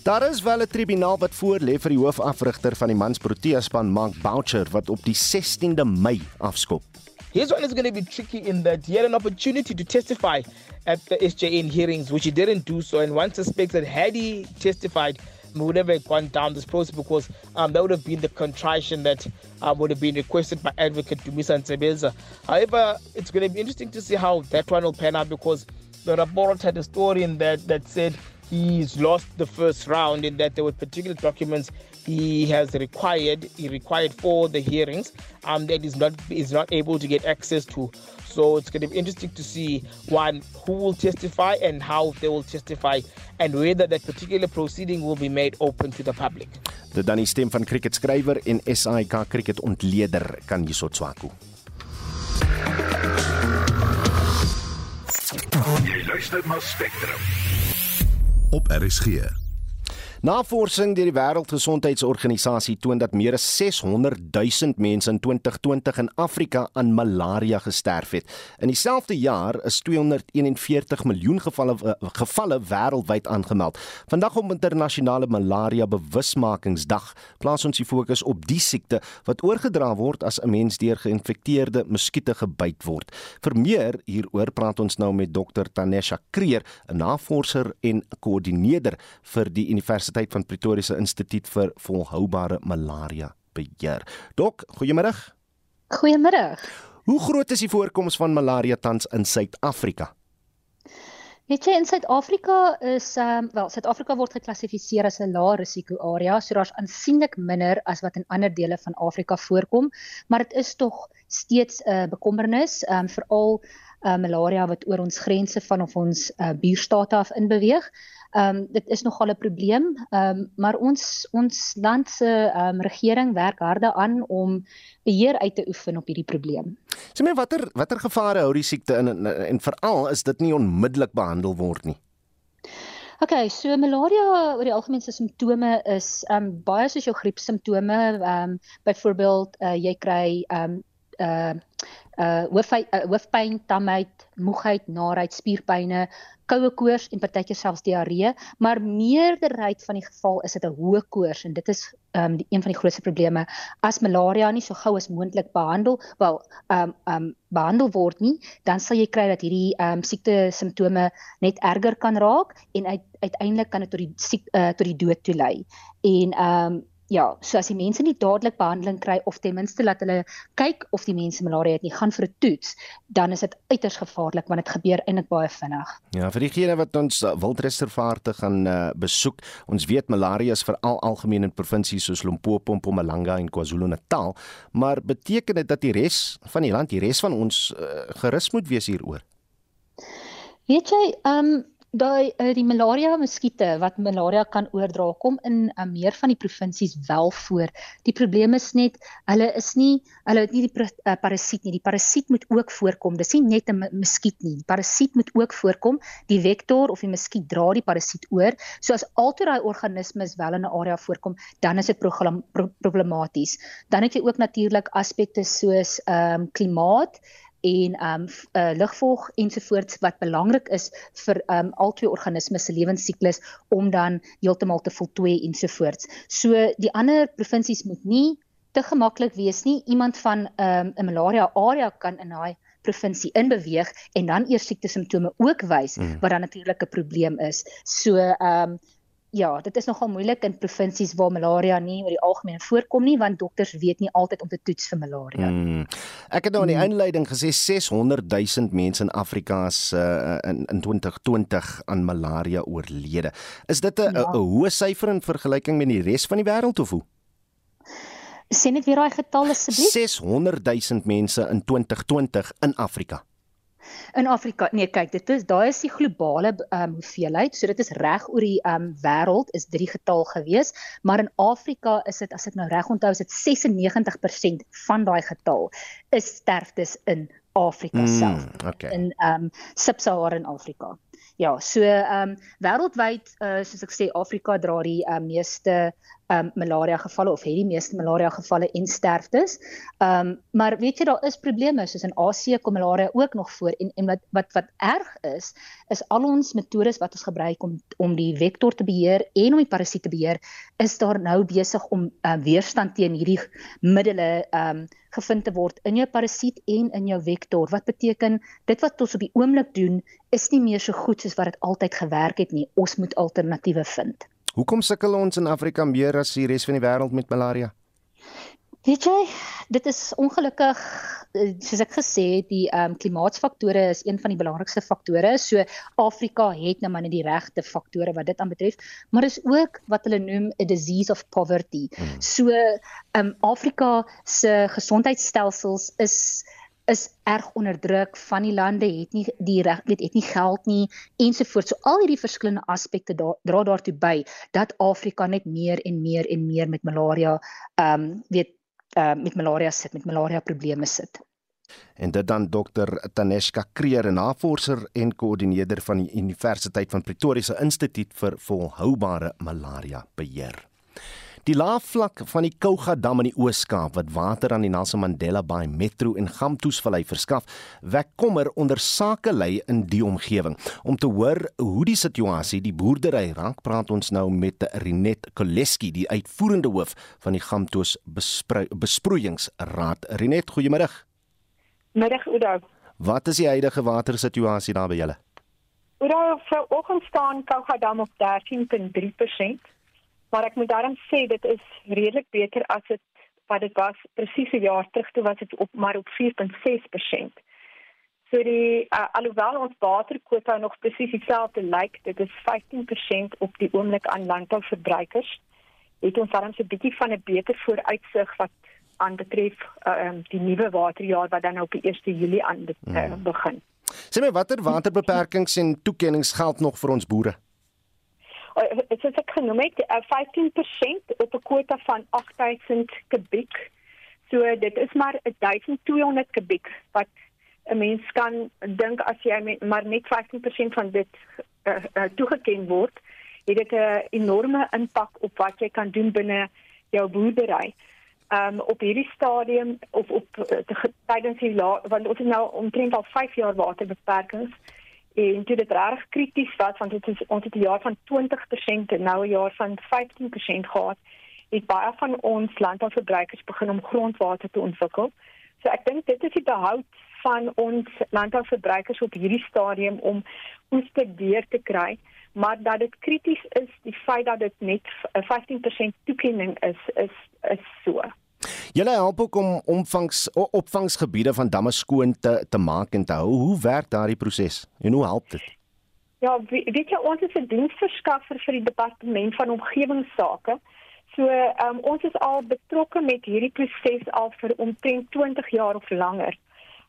Daar is wel 'n tribunaal wat voor lê vir die hoofafrigter van die Mans Protea span Mark Boucher wat op die 16de Mei afskop. His one is going to be tricky in that he had an opportunity to testify at the SJN hearings, which he didn't do so. And one suspects that had he testified, we would have gone down this process because um, that would have been the contrition that um, would have been requested by advocate Dumisa Nsebeza. However, it's going to be interesting to see how that one will pan out because the report had a story in that that said he's lost the first round in that there were particular documents he has required he required for the hearings um, that is not is not able to get access to. So it's going to be interesting to see one who will testify and how they will testify and whether that particular proceeding will be made open to the public. Dit dan die stem van cricketskrywer en SAIK cricket ontleder kan hierso swaku Jy luister na Spectrum. Op RSG. Navorsing deur die Wêreldgesondheidsorganisasie toon dat meer as 600 000 mense in 2020 in Afrika aan malaria gesterf het. In dieselfde jaar is 241 miljoen gevalle uh, gevalle wêreldwyd aangemeld. Vandag op internasionale malaria bewusmakingsdag plaas ons die fokus op die siekte wat oorgedra word as 'n mens deur geïnfekteerde muskiete gebyt word. Vir meer hieroor praat ons nou met Dr Tanesha Kreer, 'n navorser en koördineerder vir die Universiteit Universiteit van Pretoria se Instituut vir Volhoubare Malaria Beheer. Dok, goeiemôre. Goeiemôre. Hoe groot is die voorkoms van malaria tans in Suid-Afrika? Weet jy in Suid-Afrika is ehm um, wel Suid-Afrika word geklassifiseer as 'n lae risiko area, so daar's aansienlik minder as wat in ander dele van Afrika voorkom, maar dit is tog steeds 'n uh, bekommernis, ehm um, veral uh, malaria wat oor ons grense van of ons uh, buurstate af inbeweeg. Ehm um, dit is nogal 'n probleem, ehm um, maar ons ons land se ehm um, regering werk harde aan om beheer uit te oefen op hierdie probleem. So men watter watter gevare hou die siekte in en, en, en veral is dit nie onmiddellik behandel word nie. Oké, okay, so malaria oor die algemeen se simptome is ehm um, baie soos jou griep simptome, ehm um, byvoorbeeld uh, jy kry ehm um, uh uh hoofpyn, uh, hoofpyn, tamheid, moegheid, naarheid, spierpynne, koue koors en partykeer selfs diarree, maar meerderheid van die geval is dit 'n hoë koors en dit is um, die een van die grootste probleme as malaria nie so gou as moontlik behandel, wel um, um, behandel word nie, dan sal jy kry dat hierdie um, siekte simptome net erger kan raak en uit, uiteindelik kan dit tot die siek, uh, tot die dood toelei. En ehm um, ja, so as die mense nie dadelik behandeling kry of ten minste laat hulle kyk of die mense malaria het nie, gaan vir 'n toets, dan is dit uiters gevaarlik want dit gebeur eintlik baie vinnig. Ja, vir diegene wat ons wildreservate gaan uh, besoek, ons weet malaria is veral algemeen in provinsies soos Limpopo, Mpumalanga en KwaZulu-Natal, maar beteken dit dat die res van die land, die res van ons uh, gerus moet wees hieroor? Weet jy, ehm um, daai uh, die malaria muskiete wat malaria kan oordra kom in uh, meer van die provinsies wel voor. Die probleem is net hulle is nie hulle het nie die uh, parasiet nie. Die parasiet moet ook voorkom. Dis nie net 'n muskiet nie. Die parasiet moet ook voorkom. Die vektor of die muskiet dra die parasiet oor. So as altyd daai organismes wel in 'n area voorkom, dan is dit problematies. Dan het jy ook natuurlik aspekte soos ehm um, klimaat en um uh, lugvolg ensovoorts wat belangrik is vir um al twee organismes se lewensiklus om dan heeltemal te voltooi ensovoorts. So die ander provinsies moet nie te gemaklik wees nie. Iemand van um 'n malaria area kan in daai provinsie inbeweeg en dan eers siekte simptome ook wys mm. wat dan natuurlik 'n probleem is. So um ja, dit is nogal moeilik in provinsies waar malaria nie oor die algemeen voorkom nie want dokters weet nie altyd om te toets vir malaria. Hmm. Ek het nou in die inleiding gesê 600 000 mense in Afrika is uh, in in 2020 aan malaria oorlede. Is dit 'n ja. hoë syfer in vergelyking met die res van die wêreld of hoe? Sien net weer daai getal asseblief. 600 000 mense in 2020 in Afrika in Afrika. Nee, kyk, dit is daai is die globale ehm um, hoeveelheid. So dit is reg oor die ehm um, wêreld is drie getal gewees, maar in Afrika is dit as ek nou reg onthou, is dit 96% van daai getal is sterftes in Afrika mm, self. Okay. In ehm um, Sub-Saharan Afrika. Ja, so ehm um, wêreldwyd uh, soos ek sê Afrika dra die uh, meeste um malaria gevalle of het die meeste malaria gevalle en sterftes. Um maar weet jy daar is probleme soos in Asië kom malaria ook nog voor en en wat wat wat erg is is al ons metodes wat ons gebruik om om die vektor te beheer en om die parasiet te beheer is daar nou besig om uh, weerstand teen hierdie middele um gevind te word in jou parasiet en in jou vektor. Wat beteken dit wat ons op die oomblik doen is nie meer so goed soos wat dit altyd gewerk het nie. Ons moet alternatiewe vind. Hoekom sukkel ons in Afrika meer as die res van die wêreld met malaria? Weet jy, dit is ongelukkig eh, soos ek gesê het, die ehm um, klimaatsfaktore is een van die belangrikste faktore. So Afrika het nou maar net die regte faktore wat dit aanbetref, maar is ook wat hulle noem 'n disease of poverty. Hmm. So ehm um, Afrika se gesondheidstelsels is is erg onder druk van die lande het nie die reg weet het nie geld nie ensovoorts. So al hierdie verskillende aspekte da, dra daartoe by dat Afrika net meer en meer en meer met malaria ehm um, weet uh, met malaria sit, met malaria probleme sit. En dit dan dokter Taneshka Kreer, navorser en koördineerder van die Universiteit van Pretoria se Instituut vir Volhoubare Malaria Beheer. Die laafvlak van die Kouga dam in die Oos-Kaap wat water aan die Nelson Mandela Bay Metro en Gamtoesvallei verskaf, wek kommer onder sakelei in die omgewing. Om te hoor hoe die situasie die boerdery raak, praat ons nou met Rinet Koleski, die uitvoerende hoof van die Gamtoes besproeiingsraad. Rinet, goeiemôre. Middag, Oudo. Wat is die huidige watersituasie daar by julle? Oudo, vanoggend staan Kouga dam op 13.3% maar ek moet daarom sê dit is redelik beter as dit wat dit was presies 'n jaar terug toe was dit op maar op 4.6%. So die uh, alhoewel ons waterkwota nog presies dieselfde lyk, dit is 15% op die oomblik aan landbouverbruikers. Het ons daarom so 'n bietjie van 'n beter vooruitsig wat aanbetref uh, die nuwe waterjaar wat dan nou op die 1 Julie aan uh, begin. Sê my watter waterbeperkings en toekennings geld nog vir ons boere? Dit is ek genoem het 15% eh, op 'n kwota van 8000 kubiek. So dit is maar 1200 kubiek wat 'n mens kan dink as jy maar net 15% van dit uh, uh, toegeken word, het dit 'n enorme impak op wat jy kan doen binne jou boerdery. Um op hierdie stadium of op tydens die want ons het nou omtrent al 5 jaar waterbeperkings en dit is reg krities wat want dit is ons het 'n jaar van 20% en nou 'n jaar van 15% gehad. Het baie van ons landbouverbruikers begin om grondwater te ontwikkel. So ek dink dit is die behoud van ons landbouverbruikers op hierdie stadium om oeste deur te kry, maar dat dit krities is die feit dat dit net 'n 15% toekenning is is is so. Julle help ook om omvangs opvangsgebiede van damme skoon te te maak en te hou. Hoe werk daardie proses? En hoe help dit? Ja, weet jy ons is 'n diensverskaffer vir die departement van omgewingsake. So, um, ons is al betrokke met hierdie proses al vir omtrent 20 jaar of langer.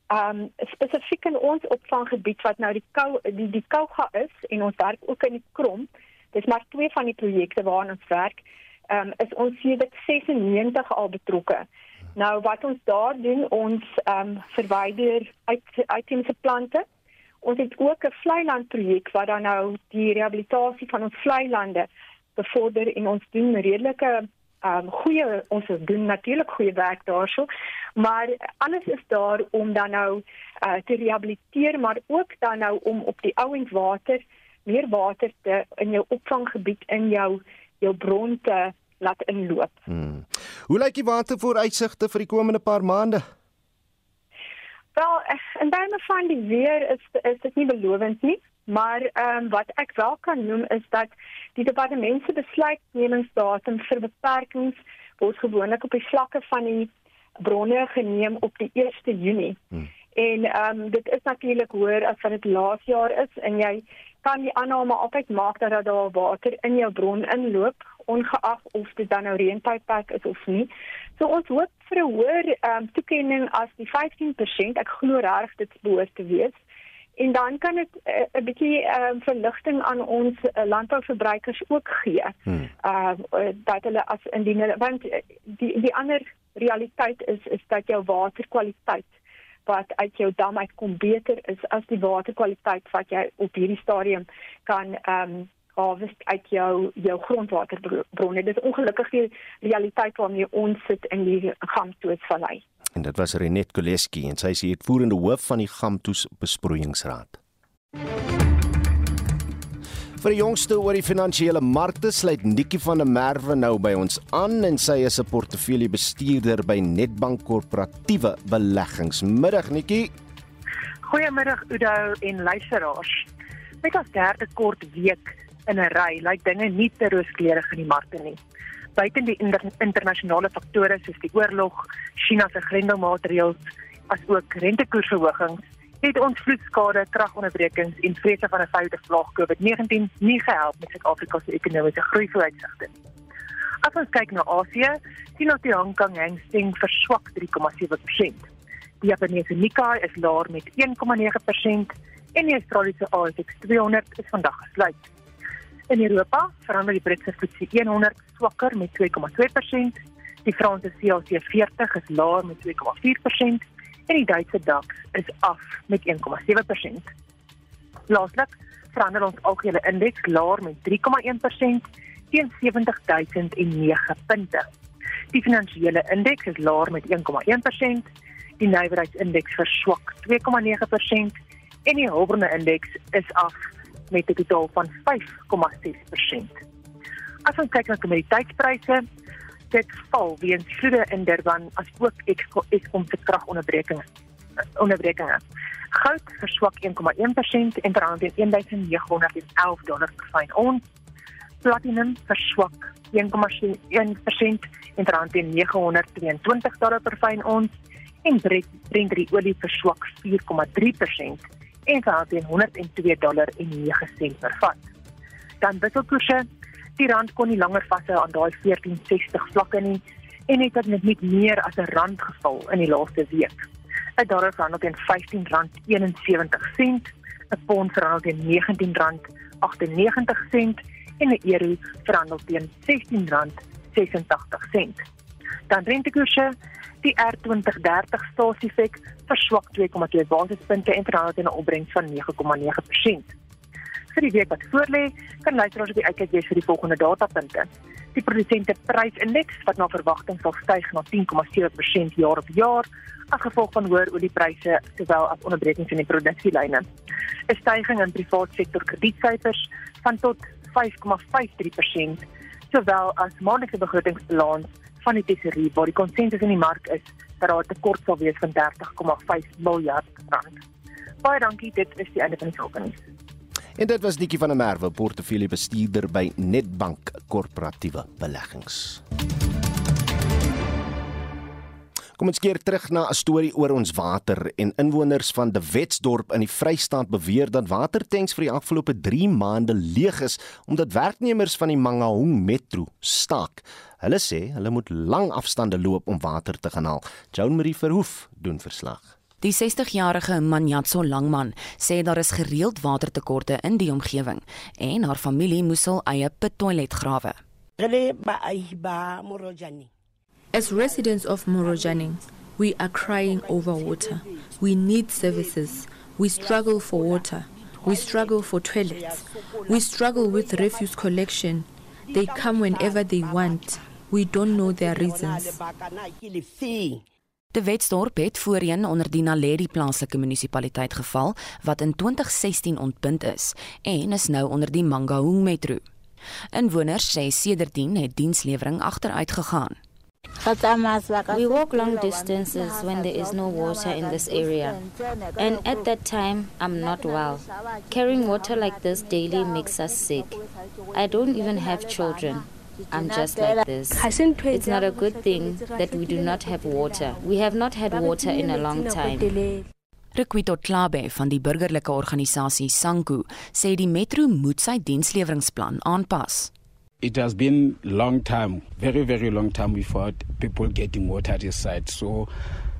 um spesifiek in ons opvanggebied wat nou die kou die die Kouga is en ons werk ook in die Krom. Dis maar twee van die projekte waaraan ons werk. Um is ons sedert 96 al betrokke. Nou wat ons daar doen, ons um verwyder uit uitheemse plante. Ons het ook 'n vlei land projek waar dan nou die rehabilitasie van ons vlei lande bevorder en ons doen redelike um goeie ons doen natuurlik goeie werk daarso maar alles is daar om dan nou uh, te rehabiliteer maar ook dan nou om op die ouend water meer water te in jou opvanggebied in jou jou bron te laat inloop. Hmm. Hoe lyk die watervooruitsigte vir die komende paar maande? Wel, en dan van die weer is is dit nie belovend nie. Maar ehm um, wat ek wel kan noem is dat die departement se besluitnemingsdatum vir beperkings word gewoonlik op die vlakke van die bronne geneem op die 1ste Junie. Hmm. En ehm um, dit is natuurlik hoër as wat dit laas jaar is en jy kan die aanname altyd maak dat daar water in jou bron inloop ongeag of dit dan nou reëntydperk is of nie. So ons hoop vir 'n hoër ehm um, toekenning as die 15%. Ek glo reg dit behoort te wees en dan kan dit 'n uh, eh, bietjie uh, verligting aan ons uh, landbouverbruikers ook gee. Hmm. Uh dat hulle as indien hulle want die die ander realiteit is is dat jou waterkwaliteit wat uit jou dam uitkom beter is as die waterkwaliteit wat jy op hierdie stadium kan ehm um, harvest uit jou jou grondwaterbronne. Dit is ongelukkig die realiteit waarmee ons sit in die Gamtoesvallei. En dit was Renet Koleski en sy is die uitvoerende hoof van die Gamtoes Besproeiingsraad. Vir die jongste oor die finansiële markte sluit Nikki van der Merwe nou by ons aan en sy is 'n portefeuljebestuurder by Netbank Korporatiewe Beleggings. Middag Nikki. Goeiemiddag Udo en luisteraars. Met ons derde kort week in 'n ry lyk dinge nie te rooskleurig in die markte nie buite die internasionale faktore soos die oorlog, China se grendelmaatreëls, asook rentekoersverhogings, het ons vloedskade, kragonderbrekings en vrese van 'n foute vlaag COVID-19 nie gehelp met Suid-Afrika se ekonomiese groeivooruitsigte nie. As ons kyk na Asië, sien ons die Hong Kong Hang Seng verswak 3,7%. Die Japaneese Nikkei is laer met 1,9% en die Australiese ASX 200 is vandag gesluit. In Europa verander die Britse FTSE 100 swakker met 2,2%, die Franse CAC 40 is laer met 2,4% en die Duitse DAX is af met 1,7%. Laaslik verander ons algehele indeks laer met 3,1% teen 70009 punte. Die finansiële indeks is laer met 1,1%, die nywerheidsindeks verswak 2,9% en die hulpbronne indeks is af met 'n totaal van 5,6%. As ons kyk na kommoditeitspryse, dit val weens vloede in Durban as ook Eskom se kragonderbrekings onderbrekinge. Goud verswak 1,1% en verhandel teen 1911 dollar per fyn ons. Platinum verswak 1,1% en verhandel teen 922 dollar per fyn ons en Brent olie verswak 4,3% en gaan teen 102 dollar en 9 sent per vat. Dan wisselkoerse, die rand kon nie langer vashou aan daai 1460 vlakke nie en het dit net meer as 'n rand geval in die laaste week. 'n Dollar verhandel teen R15.71, 'n pond verhandel teen R19.98 en 'n euro verhandel teen R16.86. Dan rentekoerse Die R2030 stasiefek verswak 2,2 basispunte en verhandel teen 'n opbrengs van 9,9%. Vir die week wat voorlê, kan luisteraars op die uitkyk wees vir die volgende datapunte. Die produsente prysindeks wat na verwagting sal styg na 10,7% jaar op jaar as gevolg van hoër oliepryse sowel as onderbrekings in die produksielyne. 'n Stygings in private sektor kredietsyfers van tot 5,53% sowel as maandelikse begrotingsbalans van die tesourier waar die konsensus in die mark is dat daar 'n tekort sal wees van 30,5 miljard rand. Baie dankie, dit is die einde van die sokkennis. En dit was Nikki van der Merwe, portefeuljebestuurder by Netbank Korporatiewe Beleggings. Kom ons keer terug na 'n storie oor ons water en inwoners van De Wetsdorp in die Vrystaat beweer dat watertanks vir die afgelope 3 maande leeg is omdat werknemers van die Mangaung Metro staak. Hulle sê hulle moet lang afstande loop om water te gaan haal. Joan Marie Verhoef doen verslag. Die 60-jarige Manjatso Langman sê daar is gereeld watertekorte in die omgewing en haar familie moes hul eie pittoilet grawe. As residents of Morojani, we are crying over water. We need services. We struggle for water. We struggle for toilets. We struggle with refuse collection. They come whenever they want. We don't know their reasons. De Wetsdorp het voorheen onder die Naledi plaaslike munisipaliteit geval wat in 2016 ontbind is en is nou onder die Mangaung Metro. Inwoners sê sedertdien het dienslewering agteruit gegaan. We walk long distances when there is no water in this area. And at that time, I'm not well. Carrying water like this daily makes us sick. I don't even have children. I'm just like this. It's not a good thing that we do not have water. We have not had water in a long time. Rekwito Klabe van die burgerlike organisasie Sanku sê die metro moet sy diensleweringsplan aanpas. It has been long time, very very long time without people getting water at this site. So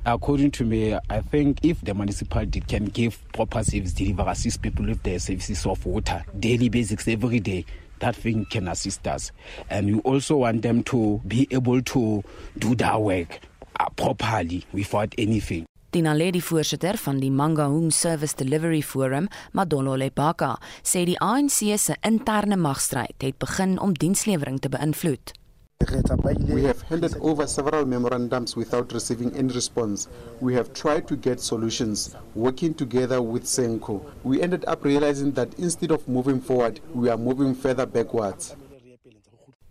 according to me, I think if the municipality can give proper service delivery, assist people with their services of water, daily basics every day, that thing can assist us. And we also want them to be able to do their work uh, properly without anything. Die Naledi voorsitter van die Mangaung Service Delivery Forum, Madolo Lebaka, sê die ANC se interne magstryd het begin om dienslewering te beïnvloed. We have handed over several memorandums without receiving any response. We have tried to get solutions, working together with Senko. We ended up realizing that instead of moving forward, we are moving further backwards.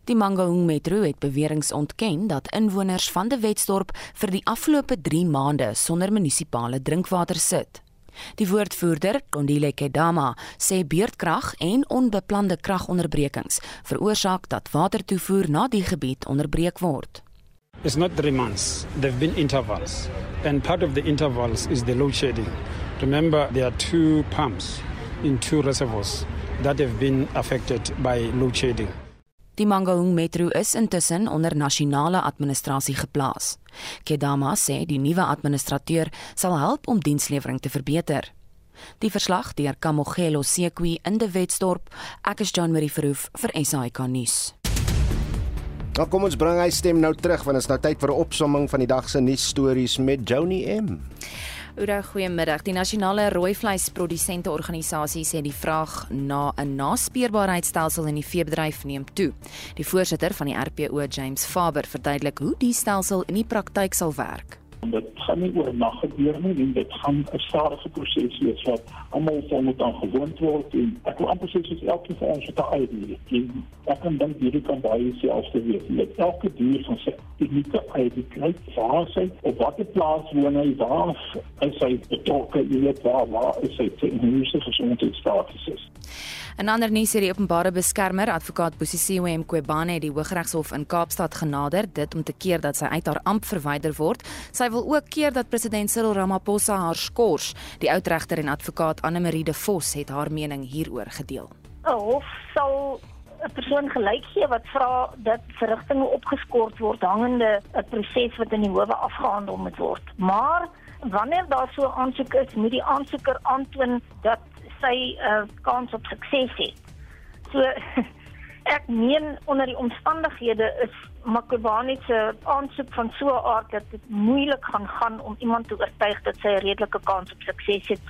Die Mangaung Metro het beweringe ontken dat inwoners van De Wetsdorp vir die afgelope 3 maande sonder munisipale drinkwater sit. Die woordvoerder, Kondile Kedama, sê beurtkrag en onbeplande kragonderbrekings veroorsaak dat watertoevoer na die gebied onderbreek word. It's not 3 months. There've been intervals. And part of the intervals is the load shedding. Remember, there are two pumps in two reservoirs that have been affected by load shedding. Die Mangaung Metro is intussen onder nasionale administrasie geplaas. Kedama sê die nuwe administrateur sal help om dienslewering te verbeter. Die verslag deur Kamogelo Sekwi in De Wetsdorp. Ek is John Marie Verhoef vir SAK nuus. Nou kom ons bring hy stem nou terug want dit is nou tyd vir 'n opsomming van die dag se nuusstories met Joni M. Ura goeiemiddag. Die nasionale rooi vleisprodusente organisasie sê die vraag na 'n naspeurbaarheidstelsel in die veebedryf neem toe. Die voorsitter van die RPO, James Faber, verduidelik hoe die stelsel in die praktyk sal werk. Dit gaan nie oor nag gebeur nie en dit gaan 'n stadige proses wees wat almal sal moet aan gewoond word en ek wil amper sê soos elke van ons het 'n ID. Ek kan dink hierdie kan baie selfs te weet. Met elke dier van sy unieke ID kry waar sy op watter plaas woon hy, waar is hy betrokke, jy weet waar waar is hy tegniese gesondheidsstatus is. In ander nuus het die openbare beskermer, advokaat Bosisiwe Mqobane, die Hooggeregshof in Kaapstad genader, dit om te keer dat sy uit haar amp verwyder word. Sy wil ook keer dat president Cyril Ramaphosa haar skors. Die oudregter en advokaat Anne Marie de Vos het haar mening hieroor gedeel. 'n Hof sal 'n persoon gelyk gee wat vra dat verrigtinge opgeskort word hangende 'n proses wat in die howe afgehandel moet word. Maar wanneer daar so 'n aansoek is, moet die aansoeker aantoon dat sy 'n uh, kans op sukses het. So ek meen onder die omstandighede is Makobane se aansoek van so 'n aard dat dit moeilik gaan gaan om iemand te oortuig dat sy 'n redelike kans op sukses het.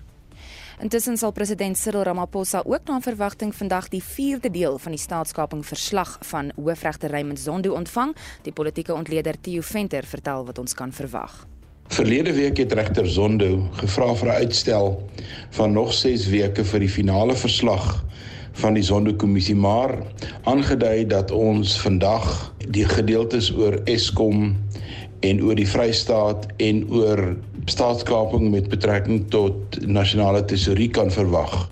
Intussen sal president Cyril Ramaphosa ook na verwagting vandag die 4de deel van die staatskaping verslag van hoofregter Raymond Zondo ontvang. Die politieke ontleder Theo Venter vertel wat ons kan verwag. Verlede week het regter Zondo gevra vir 'n uitstel van nog 6 weke vir die finale verslag van die Zondo-kommissie, maar aangedui dat ons vandag die gedeeltes oor Eskom en oor die Vrystaat en oor staatskaping met betrekking tot nasionale tesourie kan verwag.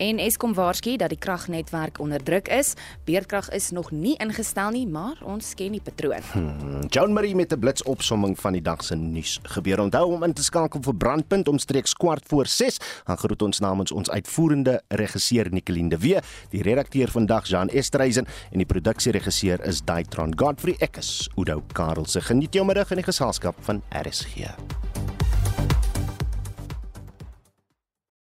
En Eskom waarsku dat die kragnetwerk onder druk is. Beerdkrag is nog nie ingestel nie, maar ons ken die patroon. Hmm, John Marie met 'n blitsopsomming van die dag se nuus. Gebeur onthou om in te skakel vir Brandpunt omstreeks kwart voor 6. Dan groet ons namens ons uitvoerende regisseur Nicoline de Wee, die redakteur vandag Jean Estreisen en die produksieregisseur is Daitron Godfrey Ekkes. Udo Karel se geniet jou middag in die geselskap van RSG.